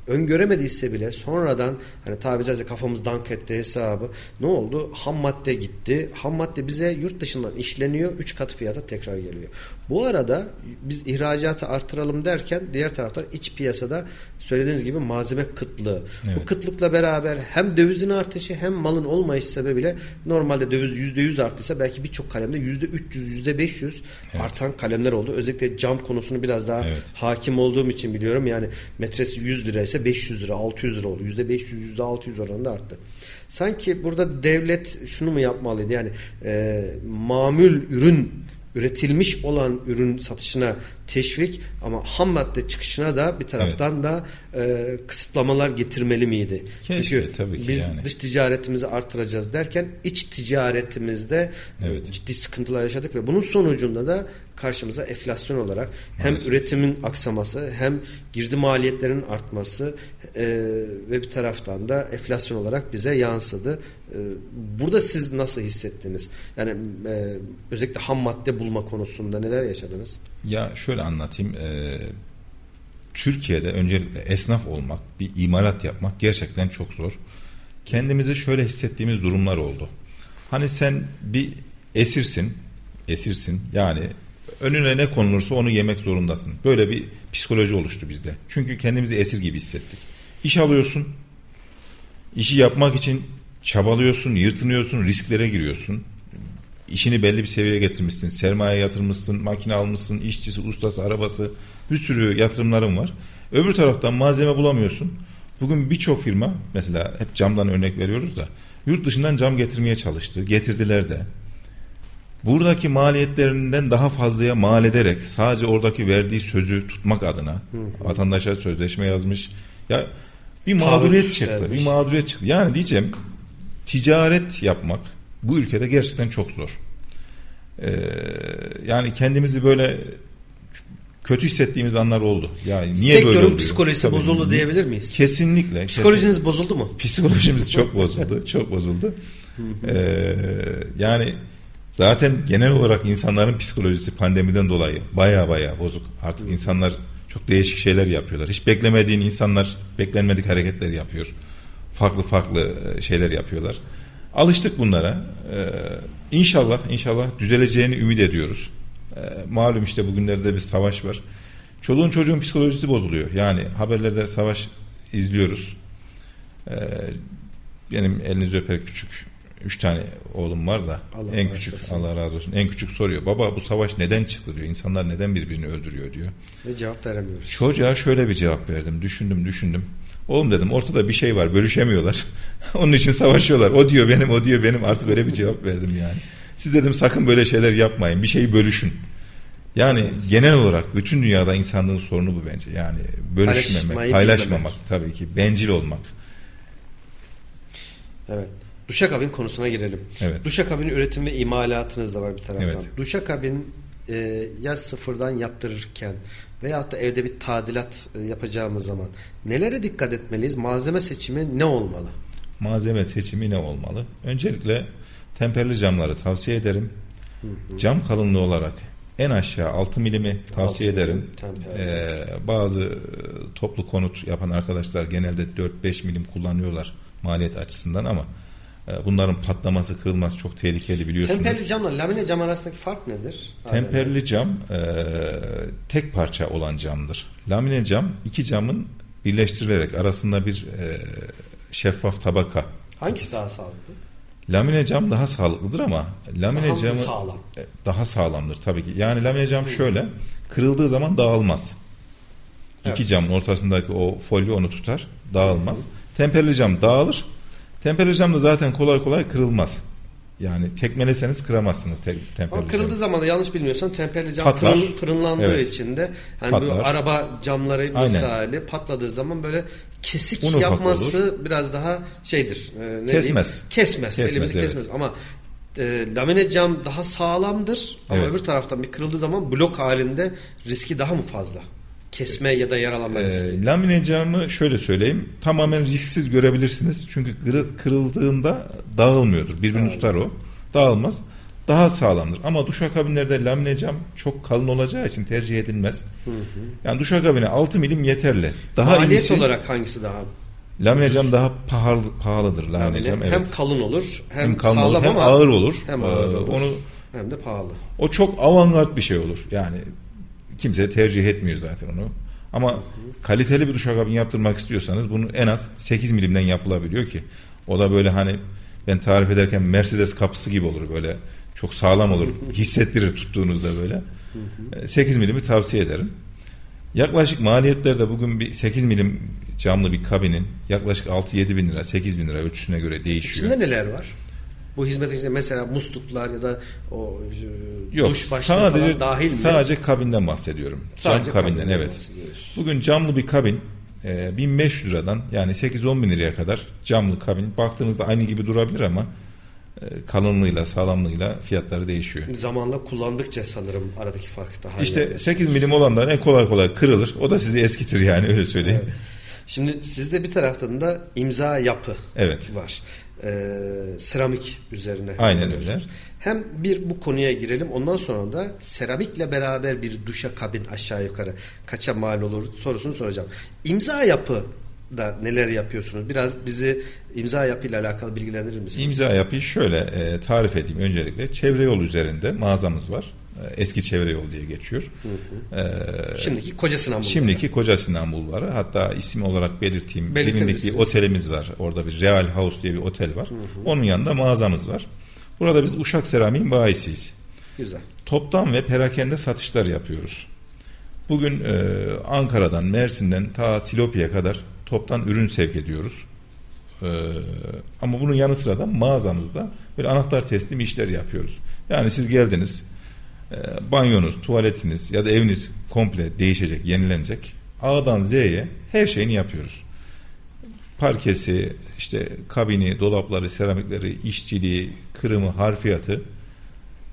öngöremediyse bile sonradan hani tabi caizse kafamız dank etti hesabı ne oldu? Ham madde gitti. Ham madde bize yurt dışından işleniyor. 3 kat fiyata tekrar geliyor. Bu arada biz ihracatı artıralım derken diğer taraftan iç piyasada söylediğiniz gibi malzeme kıtlığı. Evet. Bu kıtlıkla beraber hem dövizin artışı hem malın olmayış sebebiyle normalde döviz %100 arttıysa belki birçok kalemde %300 %500 evet. artan kalemler oldu. Özellikle cam konusunu biraz daha evet. hakim olduğum için biliyorum. Yani metresi 100 liraysa 500 lira 600 lira oldu. %500 %600 oranında arttı. Sanki burada devlet şunu mu yapmalıydı? Yani e, mamül ürün üretilmiş olan ürün satışına teşvik ama ham madde çıkışına da bir taraftan evet. da e, kısıtlamalar getirmeli miydi? Keşke, Çünkü tabii ki biz yani. dış ticaretimizi artıracağız derken iç ticaretimizde evet. ciddi sıkıntılar yaşadık ve bunun sonucunda da karşımıza enflasyon olarak hem Maalesef. üretimin aksaması hem girdi maliyetlerinin artması e, ve bir taraftan da enflasyon olarak bize yansıdı. E, burada siz nasıl hissettiniz? Yani e, özellikle ham madde bulma konusunda neler yaşadınız? Ya şöyle anlatayım. E, Türkiye'de öncelikle esnaf olmak, bir imalat yapmak gerçekten çok zor. Kendimizi şöyle hissettiğimiz durumlar oldu. Hani sen bir esirsin, esirsin. Yani önüne ne konulursa onu yemek zorundasın. Böyle bir psikoloji oluştu bizde. Çünkü kendimizi esir gibi hissettik. İş alıyorsun. İşi yapmak için çabalıyorsun, yırtınıyorsun, risklere giriyorsun. İşini belli bir seviyeye getirmişsin. Sermaye yatırmışsın, makine almışsın, işçisi, ustası, arabası bir sürü yatırımların var. Öbür taraftan malzeme bulamıyorsun. Bugün birçok firma mesela hep camdan örnek veriyoruz da yurt dışından cam getirmeye çalıştı. Getirdiler de buradaki maliyetlerinden daha fazlaya mal ederek sadece oradaki verdiği sözü tutmak adına hı hı. vatandaşa sözleşme yazmış. Ya bir mağduriyet çıktı. Vermiş. Bir mağduriyet çıktı. Yani diyeceğim ticaret yapmak bu ülkede gerçekten çok zor. Ee, yani kendimizi böyle kötü hissettiğimiz anlar oldu. Yani niye Sektörün böyle oluyor? psikolojisi Tabii, bozuldu diyebilir miyiz? Kesinlikle. Psikolojiniz kesin. bozuldu mu? Psikolojimiz çok bozuldu. çok bozuldu. ee, yani Zaten genel olarak insanların psikolojisi pandemiden dolayı baya baya bozuk. Artık insanlar çok değişik şeyler yapıyorlar. Hiç beklemediğin insanlar beklenmedik hareketler yapıyor. Farklı farklı e, şeyler yapıyorlar. Alıştık bunlara. Ee, inşallah inşallah düzeleceğini ümit ediyoruz. Ee, malum işte bugünlerde bir savaş var. Çoluğun çocuğun psikolojisi bozuluyor. Yani haberlerde savaş izliyoruz. Ee, benim elinizi öper küçük üç tane oğlum var da Allah en küçük olsun. Allah razı olsun en küçük soruyor. Baba bu savaş neden çıktı diyor. İnsanlar neden birbirini öldürüyor diyor. Ve cevap veremiyoruz. Çocuğa şöyle bir cevap verdim. Düşündüm düşündüm. Oğlum dedim ortada bir şey var bölüşemiyorlar. Onun için savaşıyorlar. O diyor benim o diyor benim artık öyle bir cevap verdim yani. Siz dedim sakın böyle şeyler yapmayın. Bir şeyi bölüşün. Yani evet. genel olarak bütün dünyada insanlığın sorunu bu bence. Yani bölüşmemek, paylaşmamak bilmemek. tabii ki bencil olmak. Evet. Duşakabin konusuna girelim. Evet. Duşakabin üretim ve imalatınız da var bir taraftan. Evet. Duşakabin e, ya sıfırdan yaptırırken veyahut da evde bir tadilat e, yapacağımız zaman nelere dikkat etmeliyiz? Malzeme seçimi ne olmalı? Malzeme seçimi ne olmalı? Öncelikle temperli camları tavsiye ederim. Hı hı. Cam kalınlığı olarak en aşağı 6 milimi tavsiye 6 ederim. temperli. Ee, bazı e, toplu konut yapan arkadaşlar genelde 4-5 milim kullanıyorlar maliyet açısından ama bunların patlaması kırılması çok tehlikeli biliyorsunuz. Temperli camla lamine cam arasındaki fark nedir? Temperli cam e, tek parça olan camdır. Lamine cam iki camın birleştirilerek arasında bir e, şeffaf tabaka. Hangisi daha sağlıklı? Lamine cam daha sağlıklıdır ama lamine Daha mı camı sağlam? e, daha sağlamdır tabii ki. Yani lamine cam şöyle kırıldığı zaman dağılmaz. Evet. İki camın ortasındaki o folyo onu tutar, dağılmaz. Temperli cam dağılır. Temperli cam da zaten kolay kolay kırılmaz. Yani tekmeleseniz kıramazsınız te- temperli Ama kırıldığı zaman da yanlış bilmiyorsam temperli cam Patlar. fırın, fırınlandığı Evet. için de hani bu araba camları misali patladığı zaman böyle kesik Un yapması biraz daha şeydir. e, ne Kesmez. diyeyim? Kesmez. Kesmez, Elimizi evet. kesmez. Ama e, lamine cam daha sağlamdır ama Evet. öbür taraftan bir kırıldığı zaman blok halinde riski daha mı fazla? Kesme ya da yaralanma riski. Ee, lamine camı şöyle söyleyeyim tamamen risksiz görebilirsiniz. Çünkü kırı- kırıldığında dağılmıyordur. Birbirini tutar o. Dağılmaz. Daha sağlamdır. Ama duşakabinlerde lamine cam çok kalın olacağı için tercih edilmez. Yani duşakabine 6 milim yeterli. Daha Maliyet iyisi olarak hangisi daha? lamine cam daha pahalı, pahalıdır lamine cam. hem Evet. kalın olur hem, Hem kalın sağlam olur, hem ama ağır olur. Hem Ee, ağır olur. onu hem de pahalı. o çok avantgard bir şey olur. Yani kimse tercih etmiyor zaten onu. Ama kaliteli bir duşakabin yaptırmak istiyorsanız bunu en az 8 milimden yapılabiliyor ki. O da böyle hani ben tarif ederken Mercedes kapısı gibi olur böyle. Çok sağlam olur. Hissettirir tuttuğunuzda böyle. E, 8 milimi tavsiye ederim. Yaklaşık maliyetlerde bugün bir 8 milim camlı bir kabinin yaklaşık 6-7 bin lira 8 bin lira ölçüsüne göre değişiyor. İçinde neler var? Bu hizmetin içinde mesela musluklar ya da o e, Yok duş başlığı sadece falan dahil mi? sadece kabinden bahsediyorum. Sadece Cam kabinden kabinden evet. Bugün camlı bir kabin e, 1500 liradan yani 8-10 bin liraya kadar camlı kabin baktığınızda aynı gibi durabilir ama e, kalınlığıyla sağlamlığıyla fiyatları değişiyor. Zamanla kullandıkça sanırım aradaki fark daha İşte anlaşılır. 8 milim olanlar en kolay kolay kırılır. O da sizi eskitir yani öyle söyleyeyim. Evet. Şimdi sizde bir taraftan da imza yapı Evet. var. Ee, seramik üzerine. Aynen öyle. Hem bir bu konuya girelim ondan sonra da seramikle beraber bir duşa kabin aşağı yukarı kaça mal olur sorusunu soracağım. İmza yapı da neler yapıyorsunuz? Biraz bizi imza yapıyla alakalı bilgilendirir misiniz? İmza yapıyı şöyle e, tarif edeyim öncelikle. Çevre yol üzerinde mağazamız var. E, eski çevre yol diye geçiyor. E, Şimdiki Koca Sinan Bulvarı. Şimdiki Koca Sinan Bulvarı. Hatta isim olarak belirteyim. Bilindik bir otelimiz var. Orada bir Real House diye bir otel var. Onun yanında mağazamız var. Burada biz Uşak Seramik'in bayisiyiz. Güzel. Toptan ve perakende satışlar yapıyoruz. Bugün e, Ankara'dan, Mersin'den ta Silopi'ye kadar toptan ürün sevk ediyoruz. E, ama bunun yanı sıra da mağazamızda böyle anahtar teslim işler yapıyoruz. Yani siz geldiniz, e, banyonuz, tuvaletiniz ya da eviniz komple değişecek, yenilenecek. A'dan Z'ye her şeyini yapıyoruz. Parkesi, işte kabini, dolapları, seramikleri, işçiliği, kırımı, harfiyatı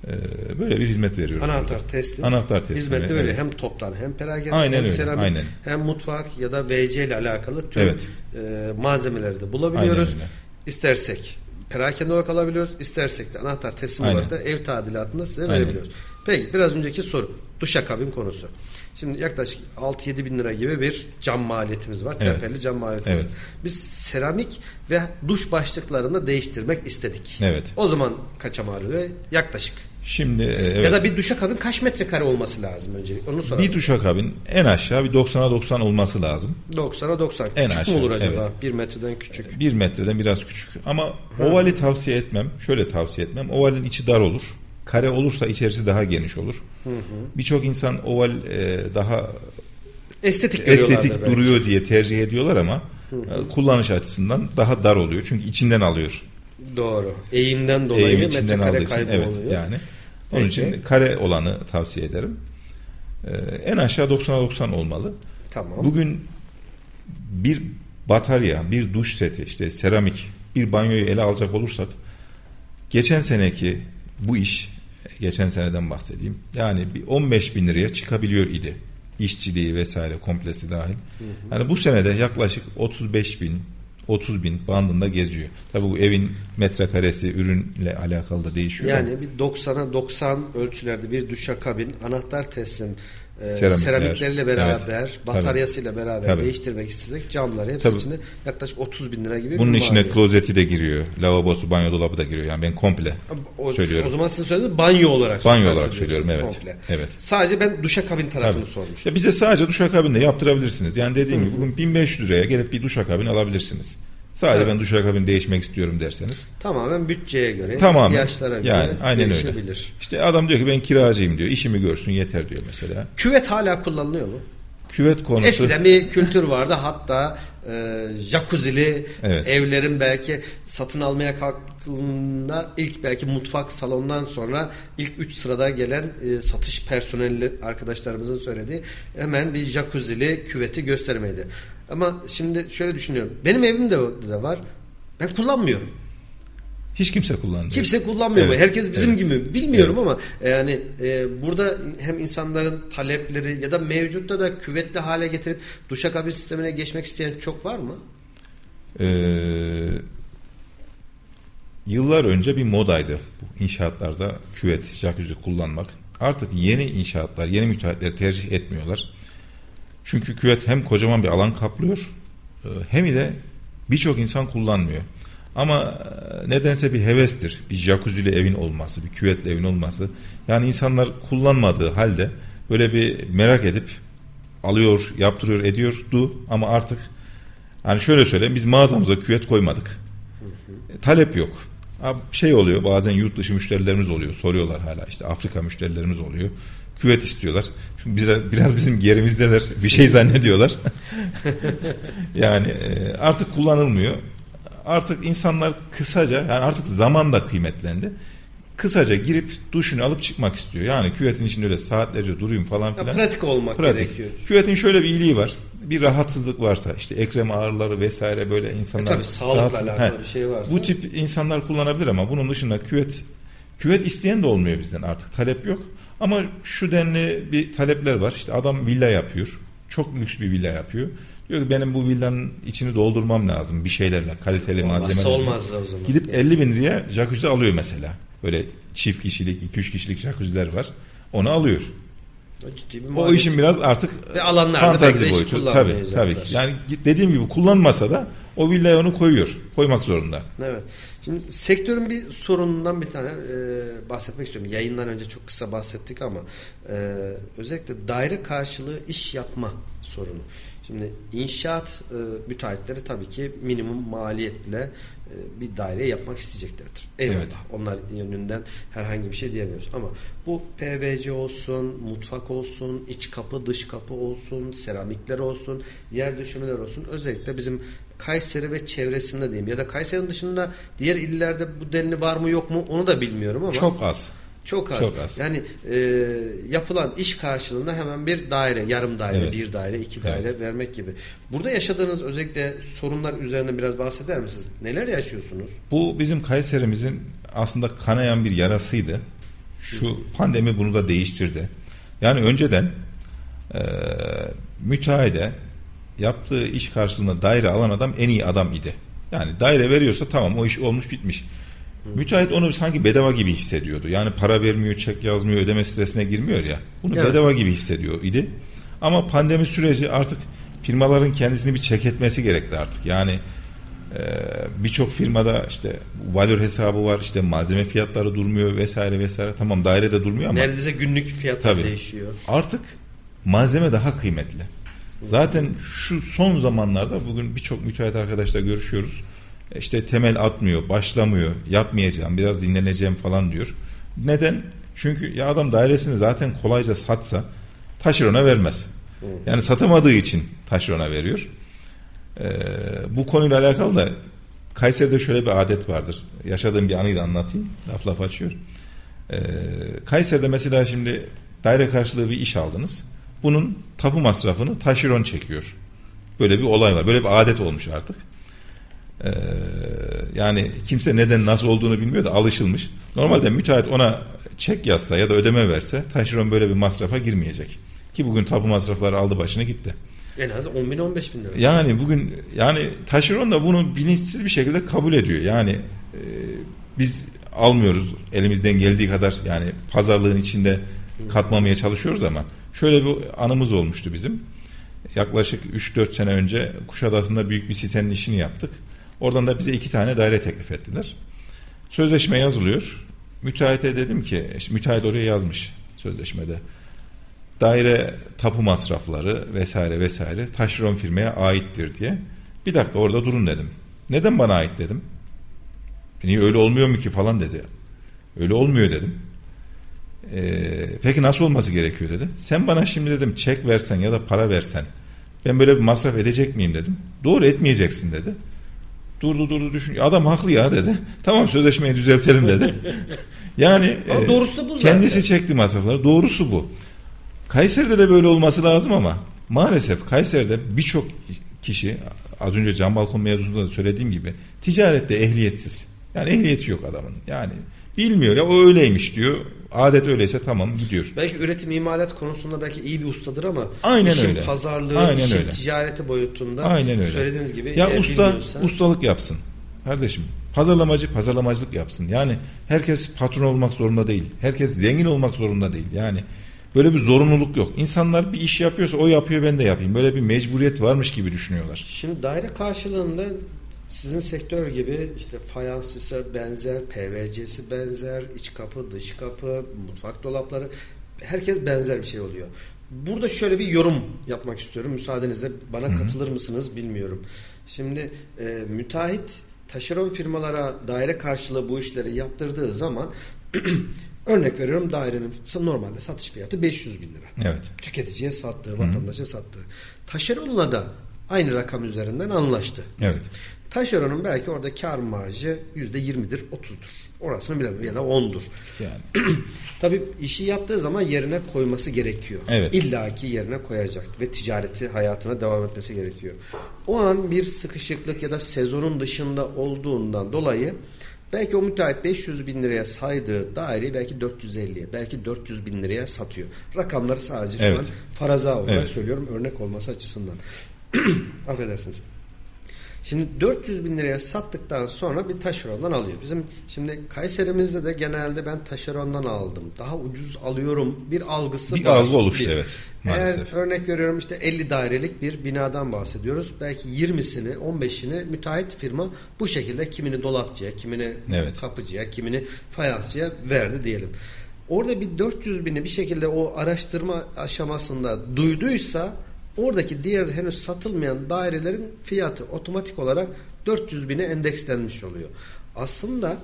e, böyle bir hizmet veriyoruz. Anahtar burada. teslim. Anahtar teslimi, Hizmette böyle evet. hem toptan hem perakende Aynen hem öyle, seramik aynen. hem mutfak ya da VC ile alakalı tüm Evet. e, malzemeleri de bulabiliyoruz. Aynen öyle. İstersek perakende olarak alabiliyoruz. istersek de anahtar teslim Aynen. olarak da ev tadilatında size Aynen. verebiliyoruz. Peki biraz önceki soru. Duşakabin konusu. Şimdi yaklaşık 6-7 bin lira gibi bir cam maliyetimiz var. Evet. Temperli cam maliyetimiz Evet. var. Biz seramik ve duş başlıklarını değiştirmek istedik. Evet. O zaman kaça mal oluyor? Yaklaşık. Şimdi e, evet. Ya da bir duşakabin kaç metrekare olması lazım öncelikle? Onu soralım. bir duşakabin en aşağı bir 90'a 90 olması lazım. 90'a 90. En Küçük aşağı, mü olur acaba? evet. Bir metreden küçük. Bir metreden biraz küçük. Ama ovali tavsiye etmem. Şöyle tavsiye etmem. Ovalin içi dar olur. Kare olursa içerisi daha geniş olur. Birçok insan oval e, daha Estetik estetik belki. duruyor diye tercih ediyorlar ama e, kullanış açısından daha dar oluyor. Çünkü içinden alıyor. Doğru. Eğimden dolayı Eğim içinden metrekare kaybı evet oluyor. yani. Onun Peki. için kare olanı tavsiye ederim. E, en aşağı 90'a 90 olmalı. Tamam. Bugün bir batarya, bir duş seti, işte seramik, bir banyoyu ele alacak olursak geçen seneki bu iş, geçen seneden bahsedeyim. Yani bir 15 bin liraya çıkabiliyor idi. İşçiliği vesaire komplesi dahil. Yani bu senede yaklaşık 35 bin, 30 bin bandında geziyor. Tabii bu evin metrekaresi ürünle alakalı da değişiyor. Yani bir 90'a 90 ölçülerde bir duşakabin, anahtar teslim, e, Seramikler, seramikleriyle beraber, evet, bataryasıyla beraber Tabii. değiştirmek istesek camları hepsi Tabii. içinde yaklaşık 30 bin lira gibi Bunun içine klozeti de giriyor. Lavabosu, banyo dolabı da giriyor. Yani ben komple o, söylüyorum. o zaman sizin söylediğiniz banyo olarak Banyo olarak söylüyorum, evet. komple. Evet. Sadece ben duşakabin tarafını Tabii. sormuştum. İşte bize sadece duşakabin de yaptırabilirsiniz. Yani dediğim gibi bugün 1500 liraya gelip bir duşakabin alabilirsiniz. Sadece Evet. ben duşakabin değişmek istiyorum derseniz. Tamamen bütçeye göre, Tamamen. ihtiyaçlara göre Yani aynen öyle. değişebilir. İşte adam diyor ki ben kiracıyım diyor. İşimi görsün yeter diyor mesela. Küvet hala kullanılıyor mu? Küvet konusu Eskiden bir kültür vardı hatta e, jacuzzi'li Evet. evlerin belki satın almaya kalktığında ilk belki mutfak salondan sonra ilk 3 sırada gelen e, satış personeli arkadaşlarımızın söylediği hemen bir jacuzzi'li küveti göstermeydi. Ama şimdi şöyle düşünüyorum. Benim evimde de var. Ben kullanmıyorum. hiç kimse kullanmıyor. Kimse kullanmıyor. Evet, Herkes bizim evet. gibi. Bilmiyorum Evet. ama e, yani e, burada hem insanların talepleri ya da mevcutta da küvetli hale getirip duşakabin sistemine geçmek isteyen çok var mı? Ee, yıllar önce bir modaydı bu inşaatlarda küvet, jacuzzi kullanmak. Artık yeni inşaatlar, yeni müteahhitleri tercih etmiyorlar. Çünkü küvet hem kocaman bir alan kaplıyor e, hem de birçok insan kullanmıyor. Ama e, nedense bir hevestir. Bir jacuzzi'li evin olması, bir küvetli evin olması. Yani insanlar kullanmadığı halde böyle bir merak edip alıyor, yaptırıyor, ediyordu ama artık yani şöyle söyleyeyim biz mağazamıza küvet koymadık. E, talep yok. Abi şey oluyor bazen yurt dışı müşterilerimiz oluyor soruyorlar hala işte Afrika müşterilerimiz oluyor. Küvet istiyorlar. Çünkü biraz, biraz bizim gerimizdeler bir şey zannediyorlar. yani e, artık kullanılmıyor. Artık insanlar kısaca yani artık zaman da kıymetlendi. Kısaca girip duşunu alıp çıkmak istiyor. Yani küvetin içinde öyle saatlerce durayım falan Ya filan. pratik olmak Pratik. gerekiyor. Küvetin şöyle bir iyiliği var. Bir rahatsızlık varsa işte ekrem ağrıları vesaire böyle insanlar E tabii, sağlıkla alakalı bir şey varsa. Bu tip insanlar kullanabilir ama bunun dışında küvet küvet isteyen de olmuyor bizden artık talep yok. Ama şu denli bir talepler var. İşte adam villa yapıyor. Çok lüks bir villa yapıyor. Diyor ki benim bu villanın içini doldurmam lazım bir şeylerle kaliteli Olmazsa malzemelerle. olmaz o zaman. Gidip 50 bin liraya jacuzzi alıyor mesela. Böyle çift kişilik 2-3 kişilik jacuzziler var. Onu alıyor. O ciddi bir O maliyet. işin biraz artık Ve alanlarda fantazi belki de hiç boyutu. Tabii, tabii ki. Yani dediğim gibi kullanmasa da o villaya onu koyuyor. Koymak zorunda. Evet. Şimdi sektörün bir sorunundan bir tane e, bahsetmek istiyorum. Yayından önce çok kısa bahsettik ama e, özellikle daire karşılığı iş yapma sorunu. Şimdi inşaat e, müteahhitleri tabii ki minimum maliyetle e, bir daire yapmak isteyeceklerdir. Eyvallah. Evet. Onlar yönünden herhangi bir şey diyemiyoruz. Ama bu PVC olsun, mutfak olsun, iç kapı, dış kapı olsun, seramikler olsun, yer döşemeler olsun. Özellikle bizim Kayseri ve çevresinde diyeyim ya da Kayseri'nin dışında diğer illerde bu denli var mı yok mu onu da bilmiyorum ama Çok az. çok az. çok az. Yani e, yapılan iş karşılığında hemen bir daire, yarım daire, Evet. bir daire, iki Evet. daire vermek gibi. Burada yaşadığınız özellikle sorunlar üzerine biraz bahseder misiniz? Neler yaşıyorsunuz? Bu bizim Kayserimizin aslında kanayan bir yarasıydı. Şu pandemi bunu da değiştirdi. Yani önceden e, müteahhide yaptığı iş karşılığında daire alan adam en iyi adam idi. Yani daire veriyorsa tamam o iş olmuş bitmiş. Müteahhit onu sanki bedava gibi hissediyordu. Yani para vermiyor, çek yazmıyor, ödeme stresine girmiyor ya. Bunu Evet. bedava gibi hissediyor idi. Ama pandemi süreci artık firmaların kendisini bir çek etmesi gerekti artık. Yani ee, birçok firmada işte valör hesabı var işte malzeme fiyatları durmuyor vesaire vesaire tamam dairede durmuyor ama Neredeyse günlük fiyatlar Tabii. değişiyor. artık malzeme daha kıymetli. Zaten şu son zamanlarda bugün birçok müteahhit arkadaşla görüşüyoruz. İşte temel atmıyor, başlamıyor, yapmayacağım, biraz dinleneceğim falan diyor. Neden? Çünkü ya adam dairesini zaten kolayca satsa taşerona vermez. Yani satamadığı için taşerona veriyor. Ee, bu konuyla alakalı da Kayseri'de şöyle bir adet vardır. Yaşadığım bir anıyı da anlatayım. Laf laf açıyor. Ee, Kayseri'de mesela şimdi daire karşılığı bir iş aldınız. Bunun tapu masrafını taşeron çekiyor. Böyle bir olay var. Böyle bir adet olmuş artık. Ee, yani kimse neden nasıl olduğunu bilmiyor da alışılmış. Normalde müteahhit ona çek yazsa ya da ödeme verse taşeron böyle bir masrafa girmeyecek. Ki bugün tapu masrafları aldı başını gitti. En az 10 bin 15 bin lira. Yani bugün yani taşeron da bunu bilinçsiz bir şekilde kabul ediyor. Yani e, biz almıyoruz elimizden geldiği kadar yani pazarlığın içinde katmamaya çalışıyoruz ama şöyle bir anımız olmuştu bizim. Yaklaşık 3-4 sene önce Kuşadası'nda büyük bir sitenin işini yaptık. Oradan da bize iki tane daire teklif ettiler. Sözleşme yazılıyor. Müteahhite dedim ki, işte müteahhit oraya yazmış sözleşmede. Daire tapu masrafları vesaire vesaire taşeron firmaya aittir diye. Bir dakika orada durun dedim. Neden bana ait dedim. Niye öyle olmuyor mu ki falan dedi. Öyle olmuyor dedim. Ee, peki nasıl olması gerekiyor dedi. Sen bana şimdi dedim çek versen ya da para versen ben böyle bir masraf edecek miyim dedim. Doğru etmeyeceksin dedi. Durdu durdu düşün. Adam haklı ya dedi. Tamam sözleşmeyi düzeltelim dedi. yani Ama e, doğrusu bu kendisi zaten. çekti masrafları. Doğrusu bu. Kayseri'de de böyle olması lazım ama maalesef Kayseri'de birçok kişi az önce cam balkon mevzusunda da söylediğim gibi ticarette ehliyetsiz. Yani ehliyeti yok adamın. Yani bilmiyor ya o öyleymiş diyor. Adet öyleyse tamam gidiyor. Belki üretim imalat konusunda belki iyi bir ustadır ama Aynen işin öyle. pazarlığı, Aynen işin öyle. ticareti boyutunda Aynen öyle. söylediğiniz gibi Ya eğer usta bilmiyorsa- ustalık yapsın. Kardeşim pazarlamacı pazarlamacılık yapsın. Yani herkes patron olmak zorunda değil. Herkes zengin olmak zorunda değil. Yani böyle bir zorunluluk yok. İnsanlar bir iş yapıyorsa o yapıyor ben de yapayım. Böyle bir mecburiyet varmış gibi düşünüyorlar. Şimdi daire karşılığında sizin sektör gibi işte fayansçısı benzer, PVC'si benzer, iç kapı, dış kapı, mutfak dolapları herkes benzer bir şey oluyor. Burada şöyle bir yorum yapmak istiyorum. Müsaadenizle bana katılır mısınız bilmiyorum. Şimdi e, müteahhit taşeron firmalara daire karşılığı bu işleri yaptırdığı zaman örnek veriyorum dairenin normalde satış fiyatı 500 bin lira Evet. tüketiciye sattığı, vatandaşa sattığı. Taşeronla da aynı rakam üzerinden anlaştı. Evet. Taşeronun belki orada kar marjı yüzde yirmidir, otuzdur. Orasını bilemem ya da ondur. Yani Tabii işi yaptığı zaman yerine koyması gerekiyor. Evet. İlla ki yerine koyacak ve ticareti hayatına devam etmesi gerekiyor. O an bir sıkışıklık ya da sezonun dışında olduğundan dolayı belki o müteahhit 500 bin liraya saydığı daireyi belki 450'ye belki 400 bin liraya satıyor. Rakamları sadece şu Evet. an faraza olarak Evet. söylüyorum örnek olması açısından. Affedersiniz. Şimdi 400 bin liraya sattıktan sonra bir taşerondan alıyor. Bizim şimdi Kayserimizde de genelde ben taşerondan aldım. Daha ucuz alıyorum bir algısı Bir var. algı oluştu, Bir. evet, maalesef. Eğer örnek veriyorum işte 50 dairelik bir binadan bahsediyoruz. Belki 20'sini 15'ini müteahhit firma bu şekilde kimini dolapçıya, kimini Evet. kapıcıya, kimini fayansçıya verdi diyelim. Orada bir 400 bini bir şekilde o araştırma aşamasında duyduysa oradaki diğer henüz satılmayan dairelerin fiyatı otomatik olarak 400 bine endekslenmiş oluyor. Aslında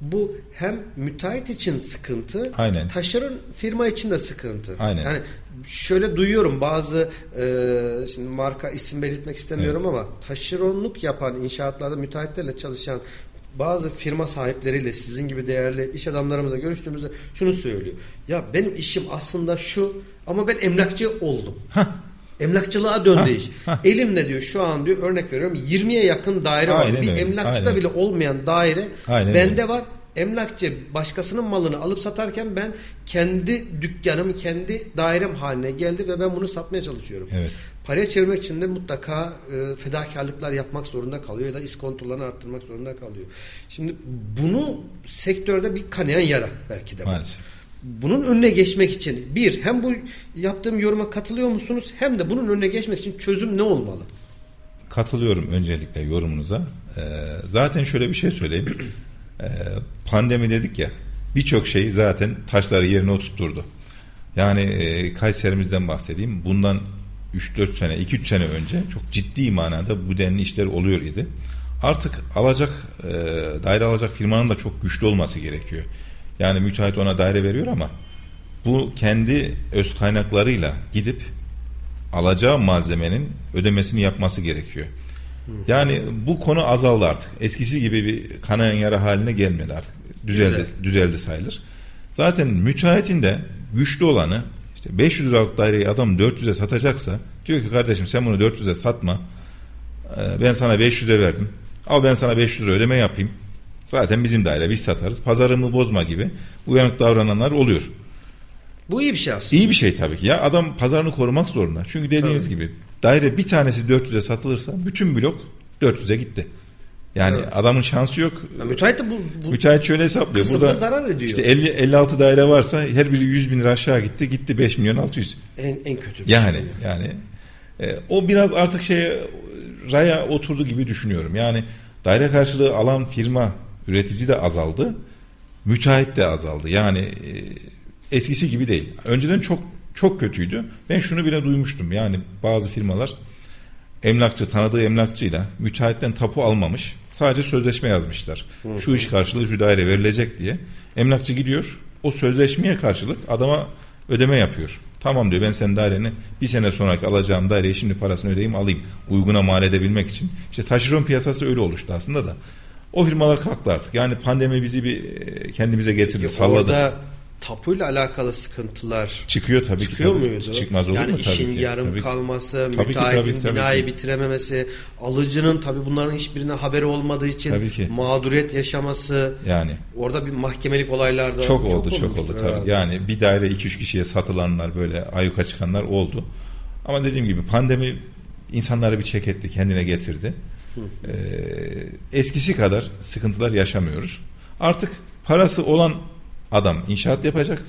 bu hem müteahhit için sıkıntı, Aynen. taşeron firma için de sıkıntı. Aynen. Yani şöyle duyuyorum bazı e, şimdi marka isim belirtmek istemiyorum ama taşeronluk yapan inşaatlarda müteahhitlerle çalışan bazı firma sahipleriyle sizin gibi değerli iş adamlarımızla görüştüğümüzde şunu söylüyor. Ya benim işim aslında şu ama ben emlakçı oldum. Emlakçılığa döndü iş. Elimde diyor şu an diyor örnek veriyorum 20'ye yakın daire var. Bir öyle, emlakçıda aynen. bile olmayan daire Aynen bende öyle. var. Emlakçı başkasının malını alıp satarken ben kendi dükkanım, kendi dairem haline geldi ve ben bunu satmaya çalışıyorum. Evet. Paraya çevirmek için de mutlaka e, fedakarlıklar yapmak zorunda kalıyor ya da iskontolarını arttırmak zorunda kalıyor. Şimdi bunu sektörde bir kanayan yara belki de. bu. Bunun önüne geçmek için bir hem bu yaptığım yoruma katılıyor musunuz hem de bunun önüne geçmek için çözüm ne olmalı? Katılıyorum öncelikle yorumunuza. Ee, zaten şöyle bir şey söyleyeyim. Ee, pandemi dedik ya birçok şey zaten taşları yerine oturtturdu. Yani e, Kayserimizden bahsedeyim. Bundan 3-4 sene, 2-3 sene önce çok ciddi manada bu denli işler oluyor idi. Artık alacak, e, daire alacak firmanın da çok güçlü olması gerekiyor. Yani müteahhit ona daire veriyor ama bu kendi öz kaynaklarıyla gidip alacağı malzemenin ödemesini yapması gerekiyor. Yani bu konu azaldı artık. Eskisi gibi bir kanayan yara haline gelmedi artık. Düzeldi, Güzel. düzeldi sayılır. Zaten müteahhitin de güçlü olanı işte 500 liralık daireyi adam 400'e satacaksa diyor ki kardeşim sen bunu 400'e satma. Ee, Ben sana 500'e verdim. Al ben sana 500 lira ödeme yapayım. Zaten bizim daire biz satarız. Pazarımı bozma gibi uyanık davrananlar oluyor. Bu iyi bir şey aslında. İyi bir şey tabii ki. Ya adam pazarını korumak zorunda. Çünkü dediğiniz Tabii. gibi daire bir tanesi 400'e satılırsa bütün blok 400'e gitti. Yani Evet. adamın şansı yok. Ya müteahhit de bu, bu Müteahhit şöyle hesaplıyor. Burada zarar ediyor. işte 50 56 daire varsa her biri 100 bin lira aşağı gitti. Gitti 5 milyon 600. en, en kötü. Yani şey. yani e, o biraz artık şeye raya oturdu gibi düşünüyorum. Yani daire karşılığı alan firma üretici de azaldı. Müteahhit de azaldı. Yani e, eskisi gibi değil. Önceden çok çok kötüydü. Ben şunu bile duymuştum. Yani bazı firmalar emlakçı tanıdığı emlakçıyla müteahhitten tapu almamış. Sadece sözleşme yazmışlar. Şu iş karşılığı şu daire verilecek diye. Emlakçı gidiyor. O sözleşmeye karşılık adama ödeme yapıyor. Tamam diyor ben senin daireni bir sene sonraki alacağım daireyi şimdi parasını ödeyeyim alayım. Uyguna mal edebilmek için. İşte taşeron piyasası öyle oluştu aslında da. O firmalar kalktı artık. Yani pandemi bizi bir e, kendimize getirdi, Peki salladı. Orada tapuyla alakalı sıkıntılar Çıkıyor tabii çıkıyor ki. tabii. muydu? Çıkmaz olur yani mu? Tabii işin ki, yarım tabii ki. kalması, Tabii ki, müteahhitin tabii, tabii binayı ki. bitirememesi, alıcının tabii bunların hiçbirine haberi olmadığı için Tabii ki. mağduriyet yaşaması. Yani Orada bir mahkemelik olaylar da çok, oldu, çok oldu tabii. herhalde. Yani bir daire 2-3 kişiye satılanlar böyle ayuka çıkanlar oldu. Ama dediğim gibi pandemi insanları bir çek etti, kendine getirdi. Ee, eskisi kadar sıkıntılar yaşamıyoruz. Artık parası olan adam inşaat yapacak.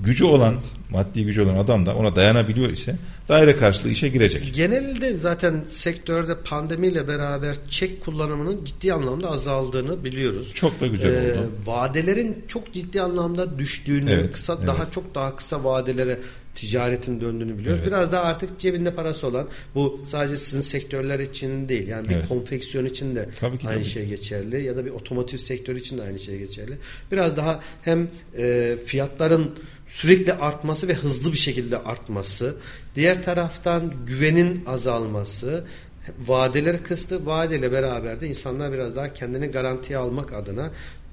Gücü olan, maddi gücü olan adam da ona dayanabiliyor ise daire karşılığı işe girecek. Genelde zaten sektörde pandemiyle beraber çek kullanımının ciddi anlamda azaldığını biliyoruz. Çok da güzel Ee, oldu. vadelerin çok ciddi anlamda düştüğünü, Evet, kısa evet. daha çok daha kısa vadelere ticaretin döndüğünü biliyoruz. Evet. Biraz daha artık cebinde parası olan bu sadece sizin sektörler için değil. Yani bir Evet. konfeksiyon için de Tabii ki, aynı tabii. şey geçerli ya da bir otomotiv sektörü için de aynı şey geçerli. Biraz daha hem e, fiyatların sürekli artması ve hızlı bir şekilde artması, diğer taraftan güvenin azalması, vadeleri kıstı. Vadeyle beraber de insanlar biraz daha kendini garantiye almak adına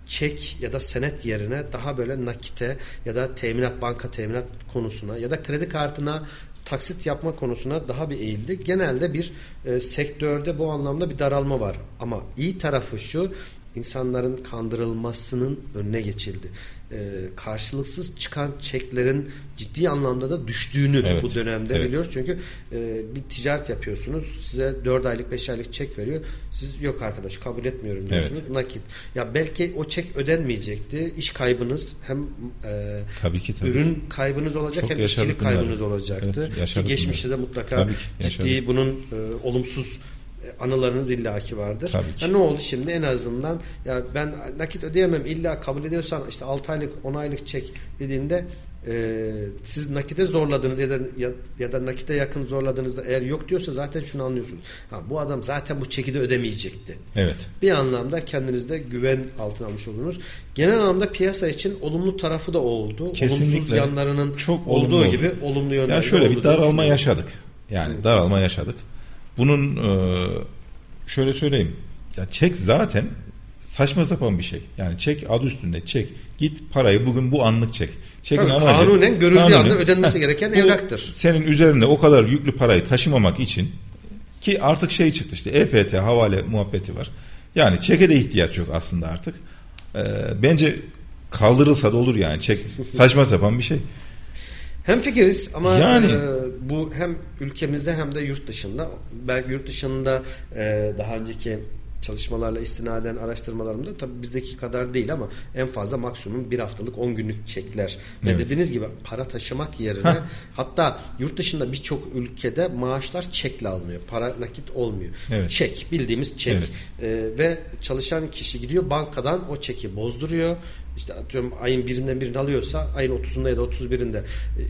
çek ya da senet yerine daha böyle nakite ya da teminat banka teminat konusuna ya da kredi kartına taksit yapma konusuna daha bir eğildi. Genelde bir e, sektörde bu anlamda bir daralma var. Ama iyi tarafı şu insanların kandırılmasının önüne geçildi. E, karşılıksız çıkan çeklerin ciddi anlamda da düştüğünü Evet, bu dönemde evet. biliyoruz. Çünkü e, bir ticaret yapıyorsunuz. Size 4 aylık 5 aylık çek veriyor. Siz yok arkadaş kabul etmiyorum diyorsunuz. Evet. Nakit. Ya belki o çek ödenmeyecekti. İş kaybınız hem e, Tabii ki tabii. ürün kaybınız olacak Çok hem işçilik bunları. kaybınız olacaktı. Evet, Ki geçmişte bunları. de mutlaka ciddi bunun e, olumsuz anılarınız illaki vardır. Tabii ki. Ha, ne oldu şimdi en azından ya ben nakit ödeyemem illa kabul ediyorsan işte 6 aylık 10 aylık çek dediğinde e, siz nakite zorladınız ya da ya, ya da nakite yakın zorladığınızda eğer yok diyorsa zaten şunu anlıyorsunuz. Ha, bu adam zaten bu çeki de ödemeyecekti. Evet. Bir anlamda kendinizde güven altına almış olursunuz. Genel anlamda piyasa için olumlu tarafı da oldu. Olumsuz Kesinlikle. yanlarının Çok olduğu olumlu gibi olumlu yönleri Ya şöyle bir daralma yaşadık. Yani daralma yaşadık. Bunun e, şöyle söyleyeyim. Ya çek zaten saçma sapan bir şey. Yani çek adı üstünde çek. Git parayı bugün bu anlık çek. Çekin Tabii, amacı- kanunen görüldüğü kanunen- anda ödenmesi Heh, gereken evraktır. Senin üzerinde o kadar yüklü parayı taşımamak için ki artık şey çıktı işte EFT havale muhabbeti var. Yani çeke de ihtiyaç yok aslında artık. E, bence kaldırılsa da olur yani. Çek saçma sapan bir şey. Hem fikiriz ama Yani- e, bu hem ülkemizde hem de yurt dışında belki yurt dışında e, daha önceki çalışmalarla istinaden araştırmalarımda tabii bizdeki kadar değil ama en fazla maksimum bir haftalık 10 günlük çekler ve Evet. dediğiniz gibi para taşımak yerine Heh. hatta yurt dışında birçok ülkede maaşlar çekle alınıyor. Para nakit olmuyor. Evet. Çek bildiğimiz çek Evet. E, ve çalışan kişi gidiyor bankadan o çeki bozduruyor. İşte atıyorum ayın birinden birini alıyorsa ayın 30'unda ya da 31'inde e,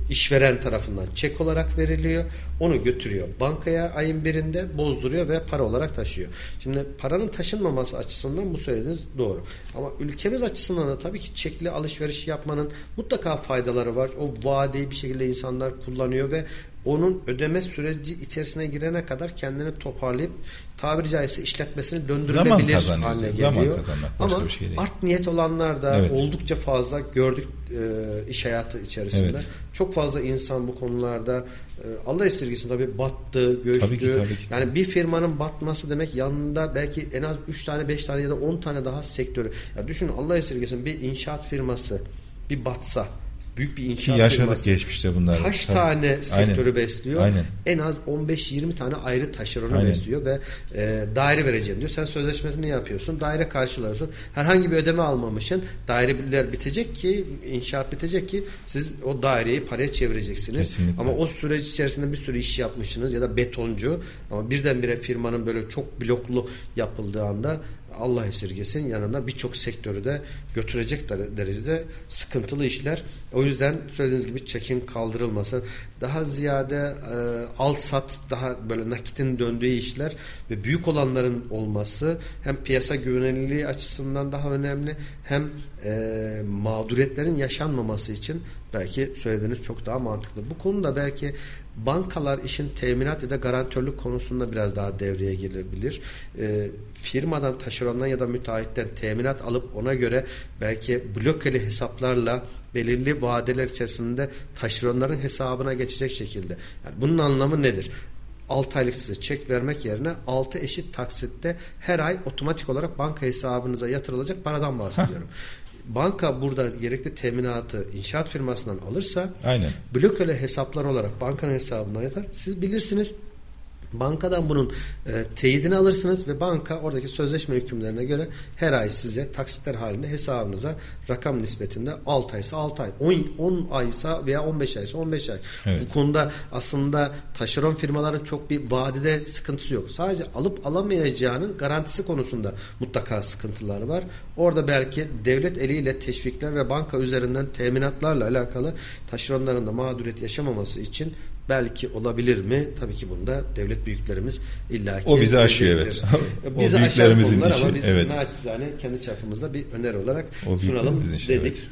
işveren tarafından çek olarak veriliyor. Onu götürüyor bankaya ayın birinde bozduruyor ve para olarak taşıyor. Şimdi paranın taşınmaması açısından bu söylediğiniz doğru. Ama ülkemiz açısından da tabii ki çekli alışveriş yapmanın mutlaka faydaları var. O vadeyi bir şekilde insanlar kullanıyor ve onun ödeme süreci içerisine girene kadar kendini toparlayıp tabiri caizse işletmesini döndürülebilir haline zaman geliyor. başka Ama şey değil. art niyet olanlar da Evet. oldukça fazla gördük e, iş hayatı içerisinde. Evet. Çok fazla insan bu konularda e, Allah esirgesin tabii battı, göçtü. Tabii ki, tabii ki. Yani bir firmanın batması demek yanında belki en az 3 tane, 5 tane ya da 10 tane daha sektörü. Ya düşünün Allah esirgesin bir inşaat firması bir batsa büyük bir Ki inşaat yaşadık firması geçmişte bunları. kaç Tabii. tane sektörü Aynen. besliyor? Aynen. En az 15-20 tane ayrı taşeronu Aynen. besliyor ve e, daire vereceğim diyor. Sen sözleşmesini yapıyorsun. Daire karşılıyorsun. Herhangi bir ödeme almamışsın. Daireler bitecek ki inşaat bitecek ki siz o daireyi paraya çevireceksiniz. Kesinlikle. Ama o süreç içerisinde bir sürü iş yapmışsınız ya da betoncu ama birdenbire firmanın böyle çok bloklu yapıldığı anda Allah esirgesin yanına birçok sektörü de götürecek dere- derecede sıkıntılı işler. O yüzden söylediğiniz gibi çekin kaldırılması daha ziyade e, al sat daha böyle nakitin döndüğü işler ve büyük olanların olması hem piyasa güvenilirliği açısından daha önemli hem e, mağduriyetlerin yaşanmaması için belki söylediğiniz çok daha mantıklı. Bu konuda belki bankalar işin teminat ya da garantörlük konusunda biraz daha devreye girebilir. E, firmadan, taşerondan ya da müteahhitten teminat alıp ona göre belki blokeli hesaplarla belirli vadeler içerisinde taşeronların hesabına geçecek şekilde. Yani bunun anlamı nedir? 6 aylık size çek vermek yerine 6 eşit taksitte her ay otomatik olarak banka hesabınıza yatırılacak paradan bahsediyorum. Banka burada gerekli teminatı inşaat firmasından alırsa Aynen. blokeli hesaplar olarak bankanın hesabına yatar. Siz bilirsiniz Bankadan bunun e, teyidini alırsınız ve banka oradaki sözleşme hükümlerine göre her ay size taksitler halinde hesabınıza rakam nispetinde 6 aysa 6 ay, 10, 10 aysa veya 15 aysa 15 ay. Evet. Bu konuda aslında taşeron firmaların çok bir vadide sıkıntısı yok. Sadece alıp alamayacağının garantisi konusunda mutlaka sıkıntıları var. Orada belki devlet eliyle teşvikler ve banka üzerinden teminatlarla alakalı taşeronların da mağduriyet yaşamaması için belki olabilir mi? Tabii ki bunda devlet büyüklerimiz illaki O bizi aşıyor, evet. O bizi aşan büyüklerimizin konular ama işi, biz evet. naçizane kendi çapımızda bir öneri olarak O sunalım büyüklerimizin işi, dedik. evet.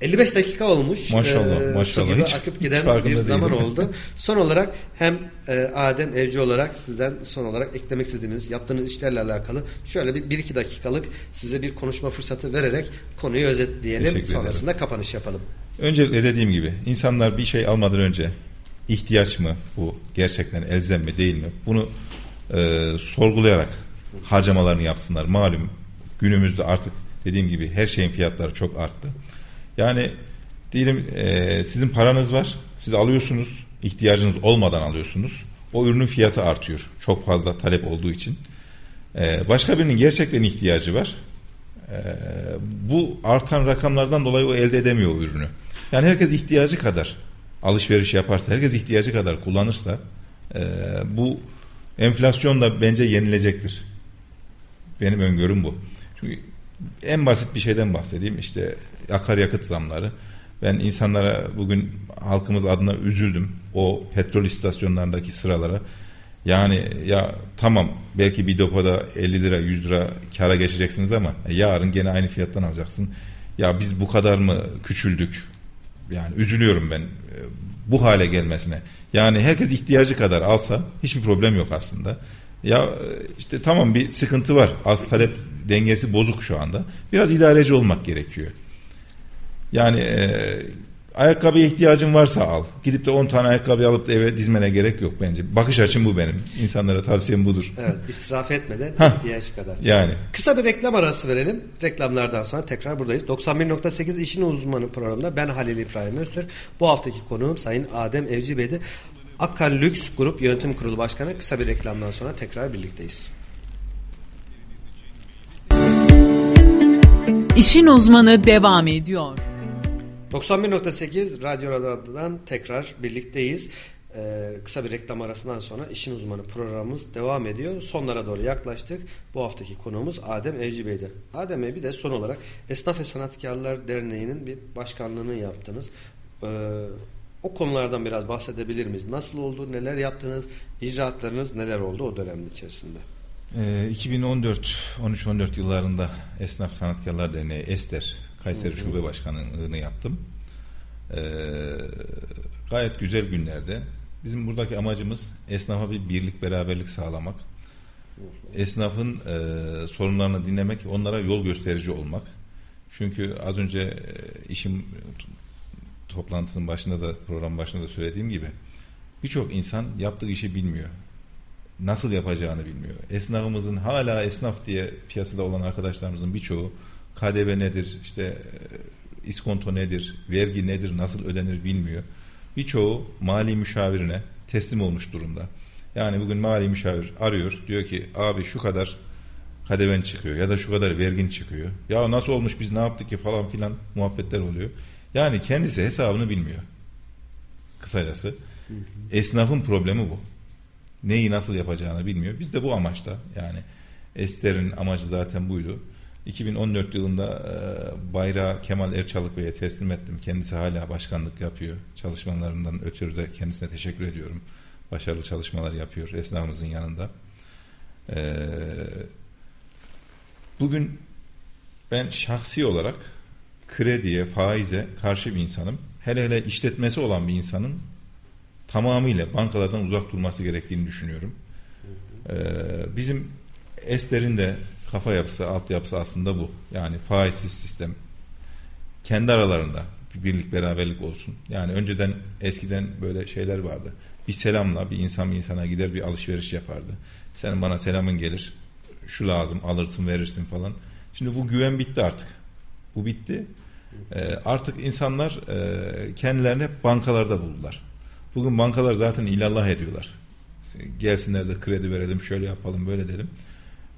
55 dakika olmuş. Maşallah, Ee, maşallah. Hiç- akıp hiç giden farkında bir zaman değilim. oldu. Son olarak hem e, Adem Evci olarak sizden son olarak eklemek istediğiniz yaptığınız işlerle alakalı şöyle bir, bir iki dakikalık size bir konuşma fırsatı vererek konuyu özetleyelim. Sonrasında kapanış yapalım. Öncelikle dediğim gibi insanlar bir şey almadan önce ihtiyaç mı bu gerçekten elzem mi değil mi bunu e, sorgulayarak harcamalarını yapsınlar. Malum günümüzde artık dediğim gibi her şeyin fiyatları çok arttı. Yani diyelim e, sizin paranız var siz alıyorsunuz ihtiyacınız olmadan alıyorsunuz. O ürünün fiyatı artıyor çok fazla talep olduğu için. E, başka birinin gerçekten ihtiyacı var. Ee, bu artan rakamlardan dolayı o elde edemiyor o ürünü. Yani herkes ihtiyacı kadar alışveriş yaparsa, herkes ihtiyacı kadar kullanırsa e, bu enflasyon da bence yenilecektir. Benim öngörüm bu. Çünkü en basit bir şeyden bahsedeyim. İşte akaryakıt zamları. Ben insanlara bugün halkımız adına üzüldüm. O petrol istasyonlarındaki sıralara. Yani ya tamam belki bir depoda 50 lira 100 lira kara geçeceksiniz ama e, yarın gene aynı fiyattan alacaksın. Ya biz bu kadar mı küçüldük? Yani üzülüyorum ben e, bu hale gelmesine. Yani herkes ihtiyacı kadar alsa hiçbir problem yok aslında. Ya e, işte tamam bir sıkıntı var. Az talep dengesi bozuk şu anda. Biraz idareci olmak gerekiyor. Yani e, ayakkabıya ihtiyacın varsa al. Gidip de 10 tane ayakkabı alıp da eve dizmene gerek yok bence. Bakış açım bu benim. İnsanlara tavsiyem budur. Evet, israf etmeden ihtiyaç kadar. Yani Kısa bir reklam arası verelim. Reklamlardan sonra tekrar buradayız. 91.8 İşin Uzmanı programında ben Halil İbrahim Öztürk. Bu haftaki konuğum Sayın Adem Evci Bey'di. Akkar Lüks Grup Yönetim Kurulu Başkanı. Kısa bir reklamdan sonra tekrar birlikteyiz. İşin uzmanı devam ediyor. 91.8 Radyo Radar'dan tekrar birlikteyiz. Ee, kısa bir reklam arasından sonra işin uzmanı programımız devam ediyor. Sonlara doğru yaklaştık. Bu haftaki konuğumuz Adem Evci Bey'di. Adem Bey bir de son olarak Esnaf ve Sanatkarlar Derneği'nin bir başkanlığını yaptınız. Ee, o konulardan biraz bahsedebilir miyiz? Nasıl oldu? Neler yaptınız? İcraatlarınız neler oldu o dönem içerisinde? e, 2014 13-14 yıllarında Esnaf Sanatkarlar Derneği Ester Kayseri Şube Başkanlığını yaptım. E, gayet güzel günlerde. Bizim buradaki amacımız esnafa bir birlik beraberlik sağlamak. Esnafın e, sorunlarını dinlemek, onlara yol gösterici olmak. Çünkü az önce e, işim toplantının başında da program başında da söylediğim gibi birçok insan yaptığı işi bilmiyor. Nasıl yapacağını bilmiyor. Esnafımızın hala esnaf diye piyasada olan arkadaşlarımızın birçoğu KDV nedir, işte e, iskonto nedir, vergi nedir, nasıl ödenir bilmiyor. Birçoğu mali müşavirine teslim olmuş durumda. Yani bugün mali müşavir arıyor diyor ki abi şu kadar kadeven çıkıyor ya da şu kadar vergin çıkıyor. Ya nasıl olmuş biz ne yaptık ki falan filan muhabbetler oluyor. Yani kendisi hesabını bilmiyor. Kısacası. Esnafın problemi bu. Neyi nasıl yapacağını bilmiyor. Biz de bu amaçta yani Ester'in amacı zaten buydu. 2014 yılında e, bayrağı Kemal Erçalık Bey'e teslim ettim. Kendisi hala başkanlık yapıyor. Çalışmalarından ötürü de kendisine teşekkür ediyorum. Başarılı çalışmalar yapıyor esnafımızın yanında. E, bugün ben şahsi olarak krediye, faize karşı bir insanım. Hele hele işletmesi olan bir insanın tamamıyla bankalardan uzak durması gerektiğini düşünüyorum. Ee, bizim Esler'in de kafa yapısı, altyapısı aslında bu. Yani faizsiz sistem. Kendi aralarında bir birlik beraberlik olsun. Yani önceden eskiden böyle şeyler vardı. Bir selamla bir insan bir insana gider bir alışveriş yapardı. Senin bana selamın gelir. Şu lazım alırsın verirsin falan. Şimdi bu güven bitti artık. Bu bitti. E, artık insanlar e, kendilerini bankalarda buldular. Bugün bankalar zaten ilallah ediyorlar. Gelsinler de kredi verelim, şöyle yapalım, böyle dedim.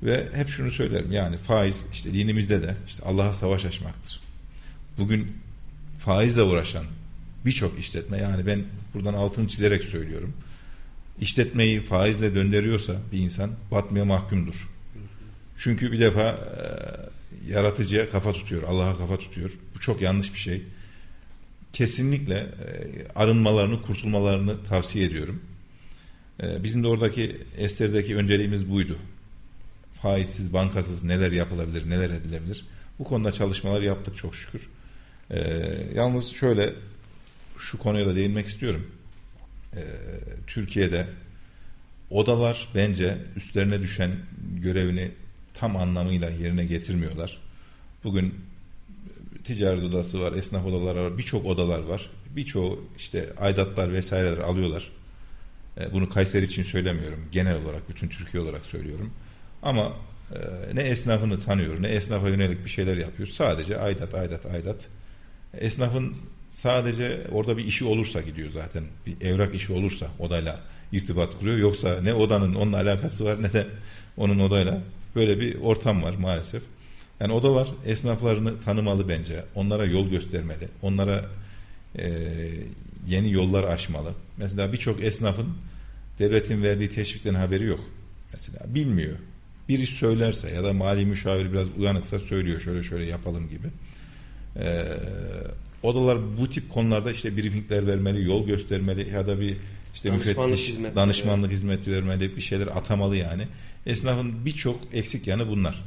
Ve hep şunu söylerim yani faiz işte dinimizde de işte Allah'a savaş açmaktır. Bugün faizle uğraşan birçok işletme yani ben buradan altını çizerek söylüyorum. İşletmeyi faizle döndürüyorsa bir insan batmaya mahkumdur. Çünkü bir defa e, yaratıcıya kafa tutuyor, Allah'a kafa tutuyor. Bu çok yanlış bir şey. Kesinlikle e, arınmalarını, kurtulmalarını tavsiye ediyorum. E, bizim de oradaki Ester'deki önceliğimiz buydu. Faizsiz, bankasız neler yapılabilir, neler edilebilir. Bu konuda çalışmalar yaptık çok şükür. E, yalnız şöyle şu konuya da değinmek istiyorum. Türkiye'de odalar bence üstlerine düşen görevini tam anlamıyla yerine getirmiyorlar. Bugün ticaret odası var, esnaf odaları var, birçok odalar var. Birçoğu işte aidatlar vesaireler alıyorlar. E, bunu Kayseri için söylemiyorum. Genel olarak bütün Türkiye olarak söylüyorum. Ama e, ne esnafını tanıyor, ne esnafa yönelik bir şeyler yapıyor. Sadece aidat, aidat, aidat. Esnafın sadece orada bir işi olursa gidiyor zaten. Bir evrak işi olursa odayla irtibat kuruyor. Yoksa ne odanın onunla alakası var ne de onun odayla Böyle bir ortam var maalesef. Yani odalar esnaflarını tanımalı bence. Onlara yol göstermeli. Onlara e, yeni yollar açmalı. Mesela birçok esnafın devletin verdiği teşvikten haberi yok. Mesela bilmiyor. Biri söylerse ya da mali müşavir biraz uyanıksa söylüyor şöyle şöyle yapalım gibi. Ee, odalar bu tip konularda işte briefingler vermeli, yol göstermeli ya da bir işte danışmanlık müfettiş, hizmetleri. danışmanlık hizmeti vermeli, bir şeyler atamalı yani. Esnafın birçok eksik yanı bunlar.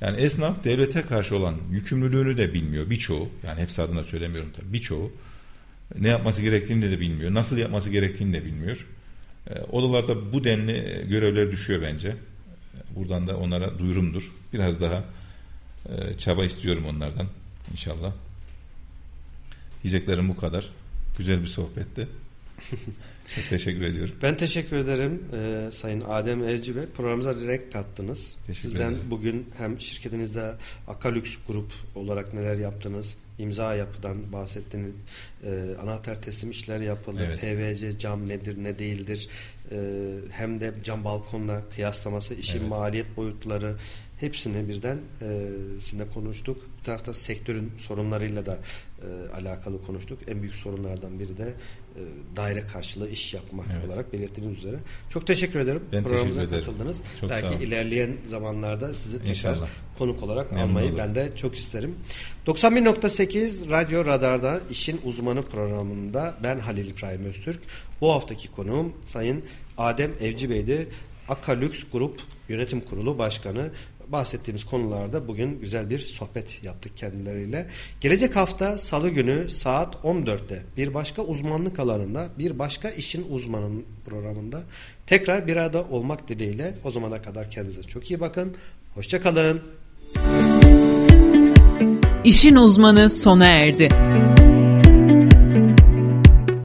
Yani esnaf devlete karşı olan yükümlülüğünü de bilmiyor birçoğu. Yani hepsi adına söylemiyorum tabii birçoğu. Ne yapması gerektiğini de, bilmiyor. Nasıl yapması gerektiğini de bilmiyor. E, odalarda bu denli görevler düşüyor bence. Buradan da onlara duyurumdur. Biraz daha e, çaba istiyorum onlardan inşallah. Diyeceklerim bu kadar. Güzel bir sohbetti. Çok teşekkür ediyorum. Ben teşekkür ederim e, Sayın Adem Evci Bey. Programımıza direkt kattınız. Teşekkür Sizden ederim. bugün hem şirketinizde Akalüks Grup olarak neler yaptınız, imza yapıdan bahsettiniz, e, anahtar teslim işler yapıldı, evet. PVC cam nedir ne değildir, hem de cam balkonla kıyaslaması, işin evet. maliyet boyutları hepsini birden e, sizinle konuştuk. Bir tarafta sektörün sorunlarıyla da e, alakalı konuştuk. En büyük sorunlardan biri de daire karşılığı iş yapmak evet. olarak belirttiğiniz üzere. Çok teşekkür ederim. Ben Programımıza teşekkür katıldınız. Çok Belki ilerleyen zamanlarda sizi tekrar İnşallah. konuk olarak Memnun almayı olur. ben de çok isterim. 91.8 Radyo Radar'da işin uzmanı programında ben Halil İbrahim Öztürk. Bu haftaki konuğum Sayın Adem Evci Bey'di. Akalüks Grup Yönetim Kurulu Başkanı bahsettiğimiz konularda bugün güzel bir sohbet yaptık kendileriyle. Gelecek hafta salı günü saat 14'te bir başka uzmanlık alanında bir başka işin uzmanın programında tekrar bir arada olmak dileğiyle o zamana kadar kendinize çok iyi bakın. Hoşçakalın. İşin uzmanı sona erdi.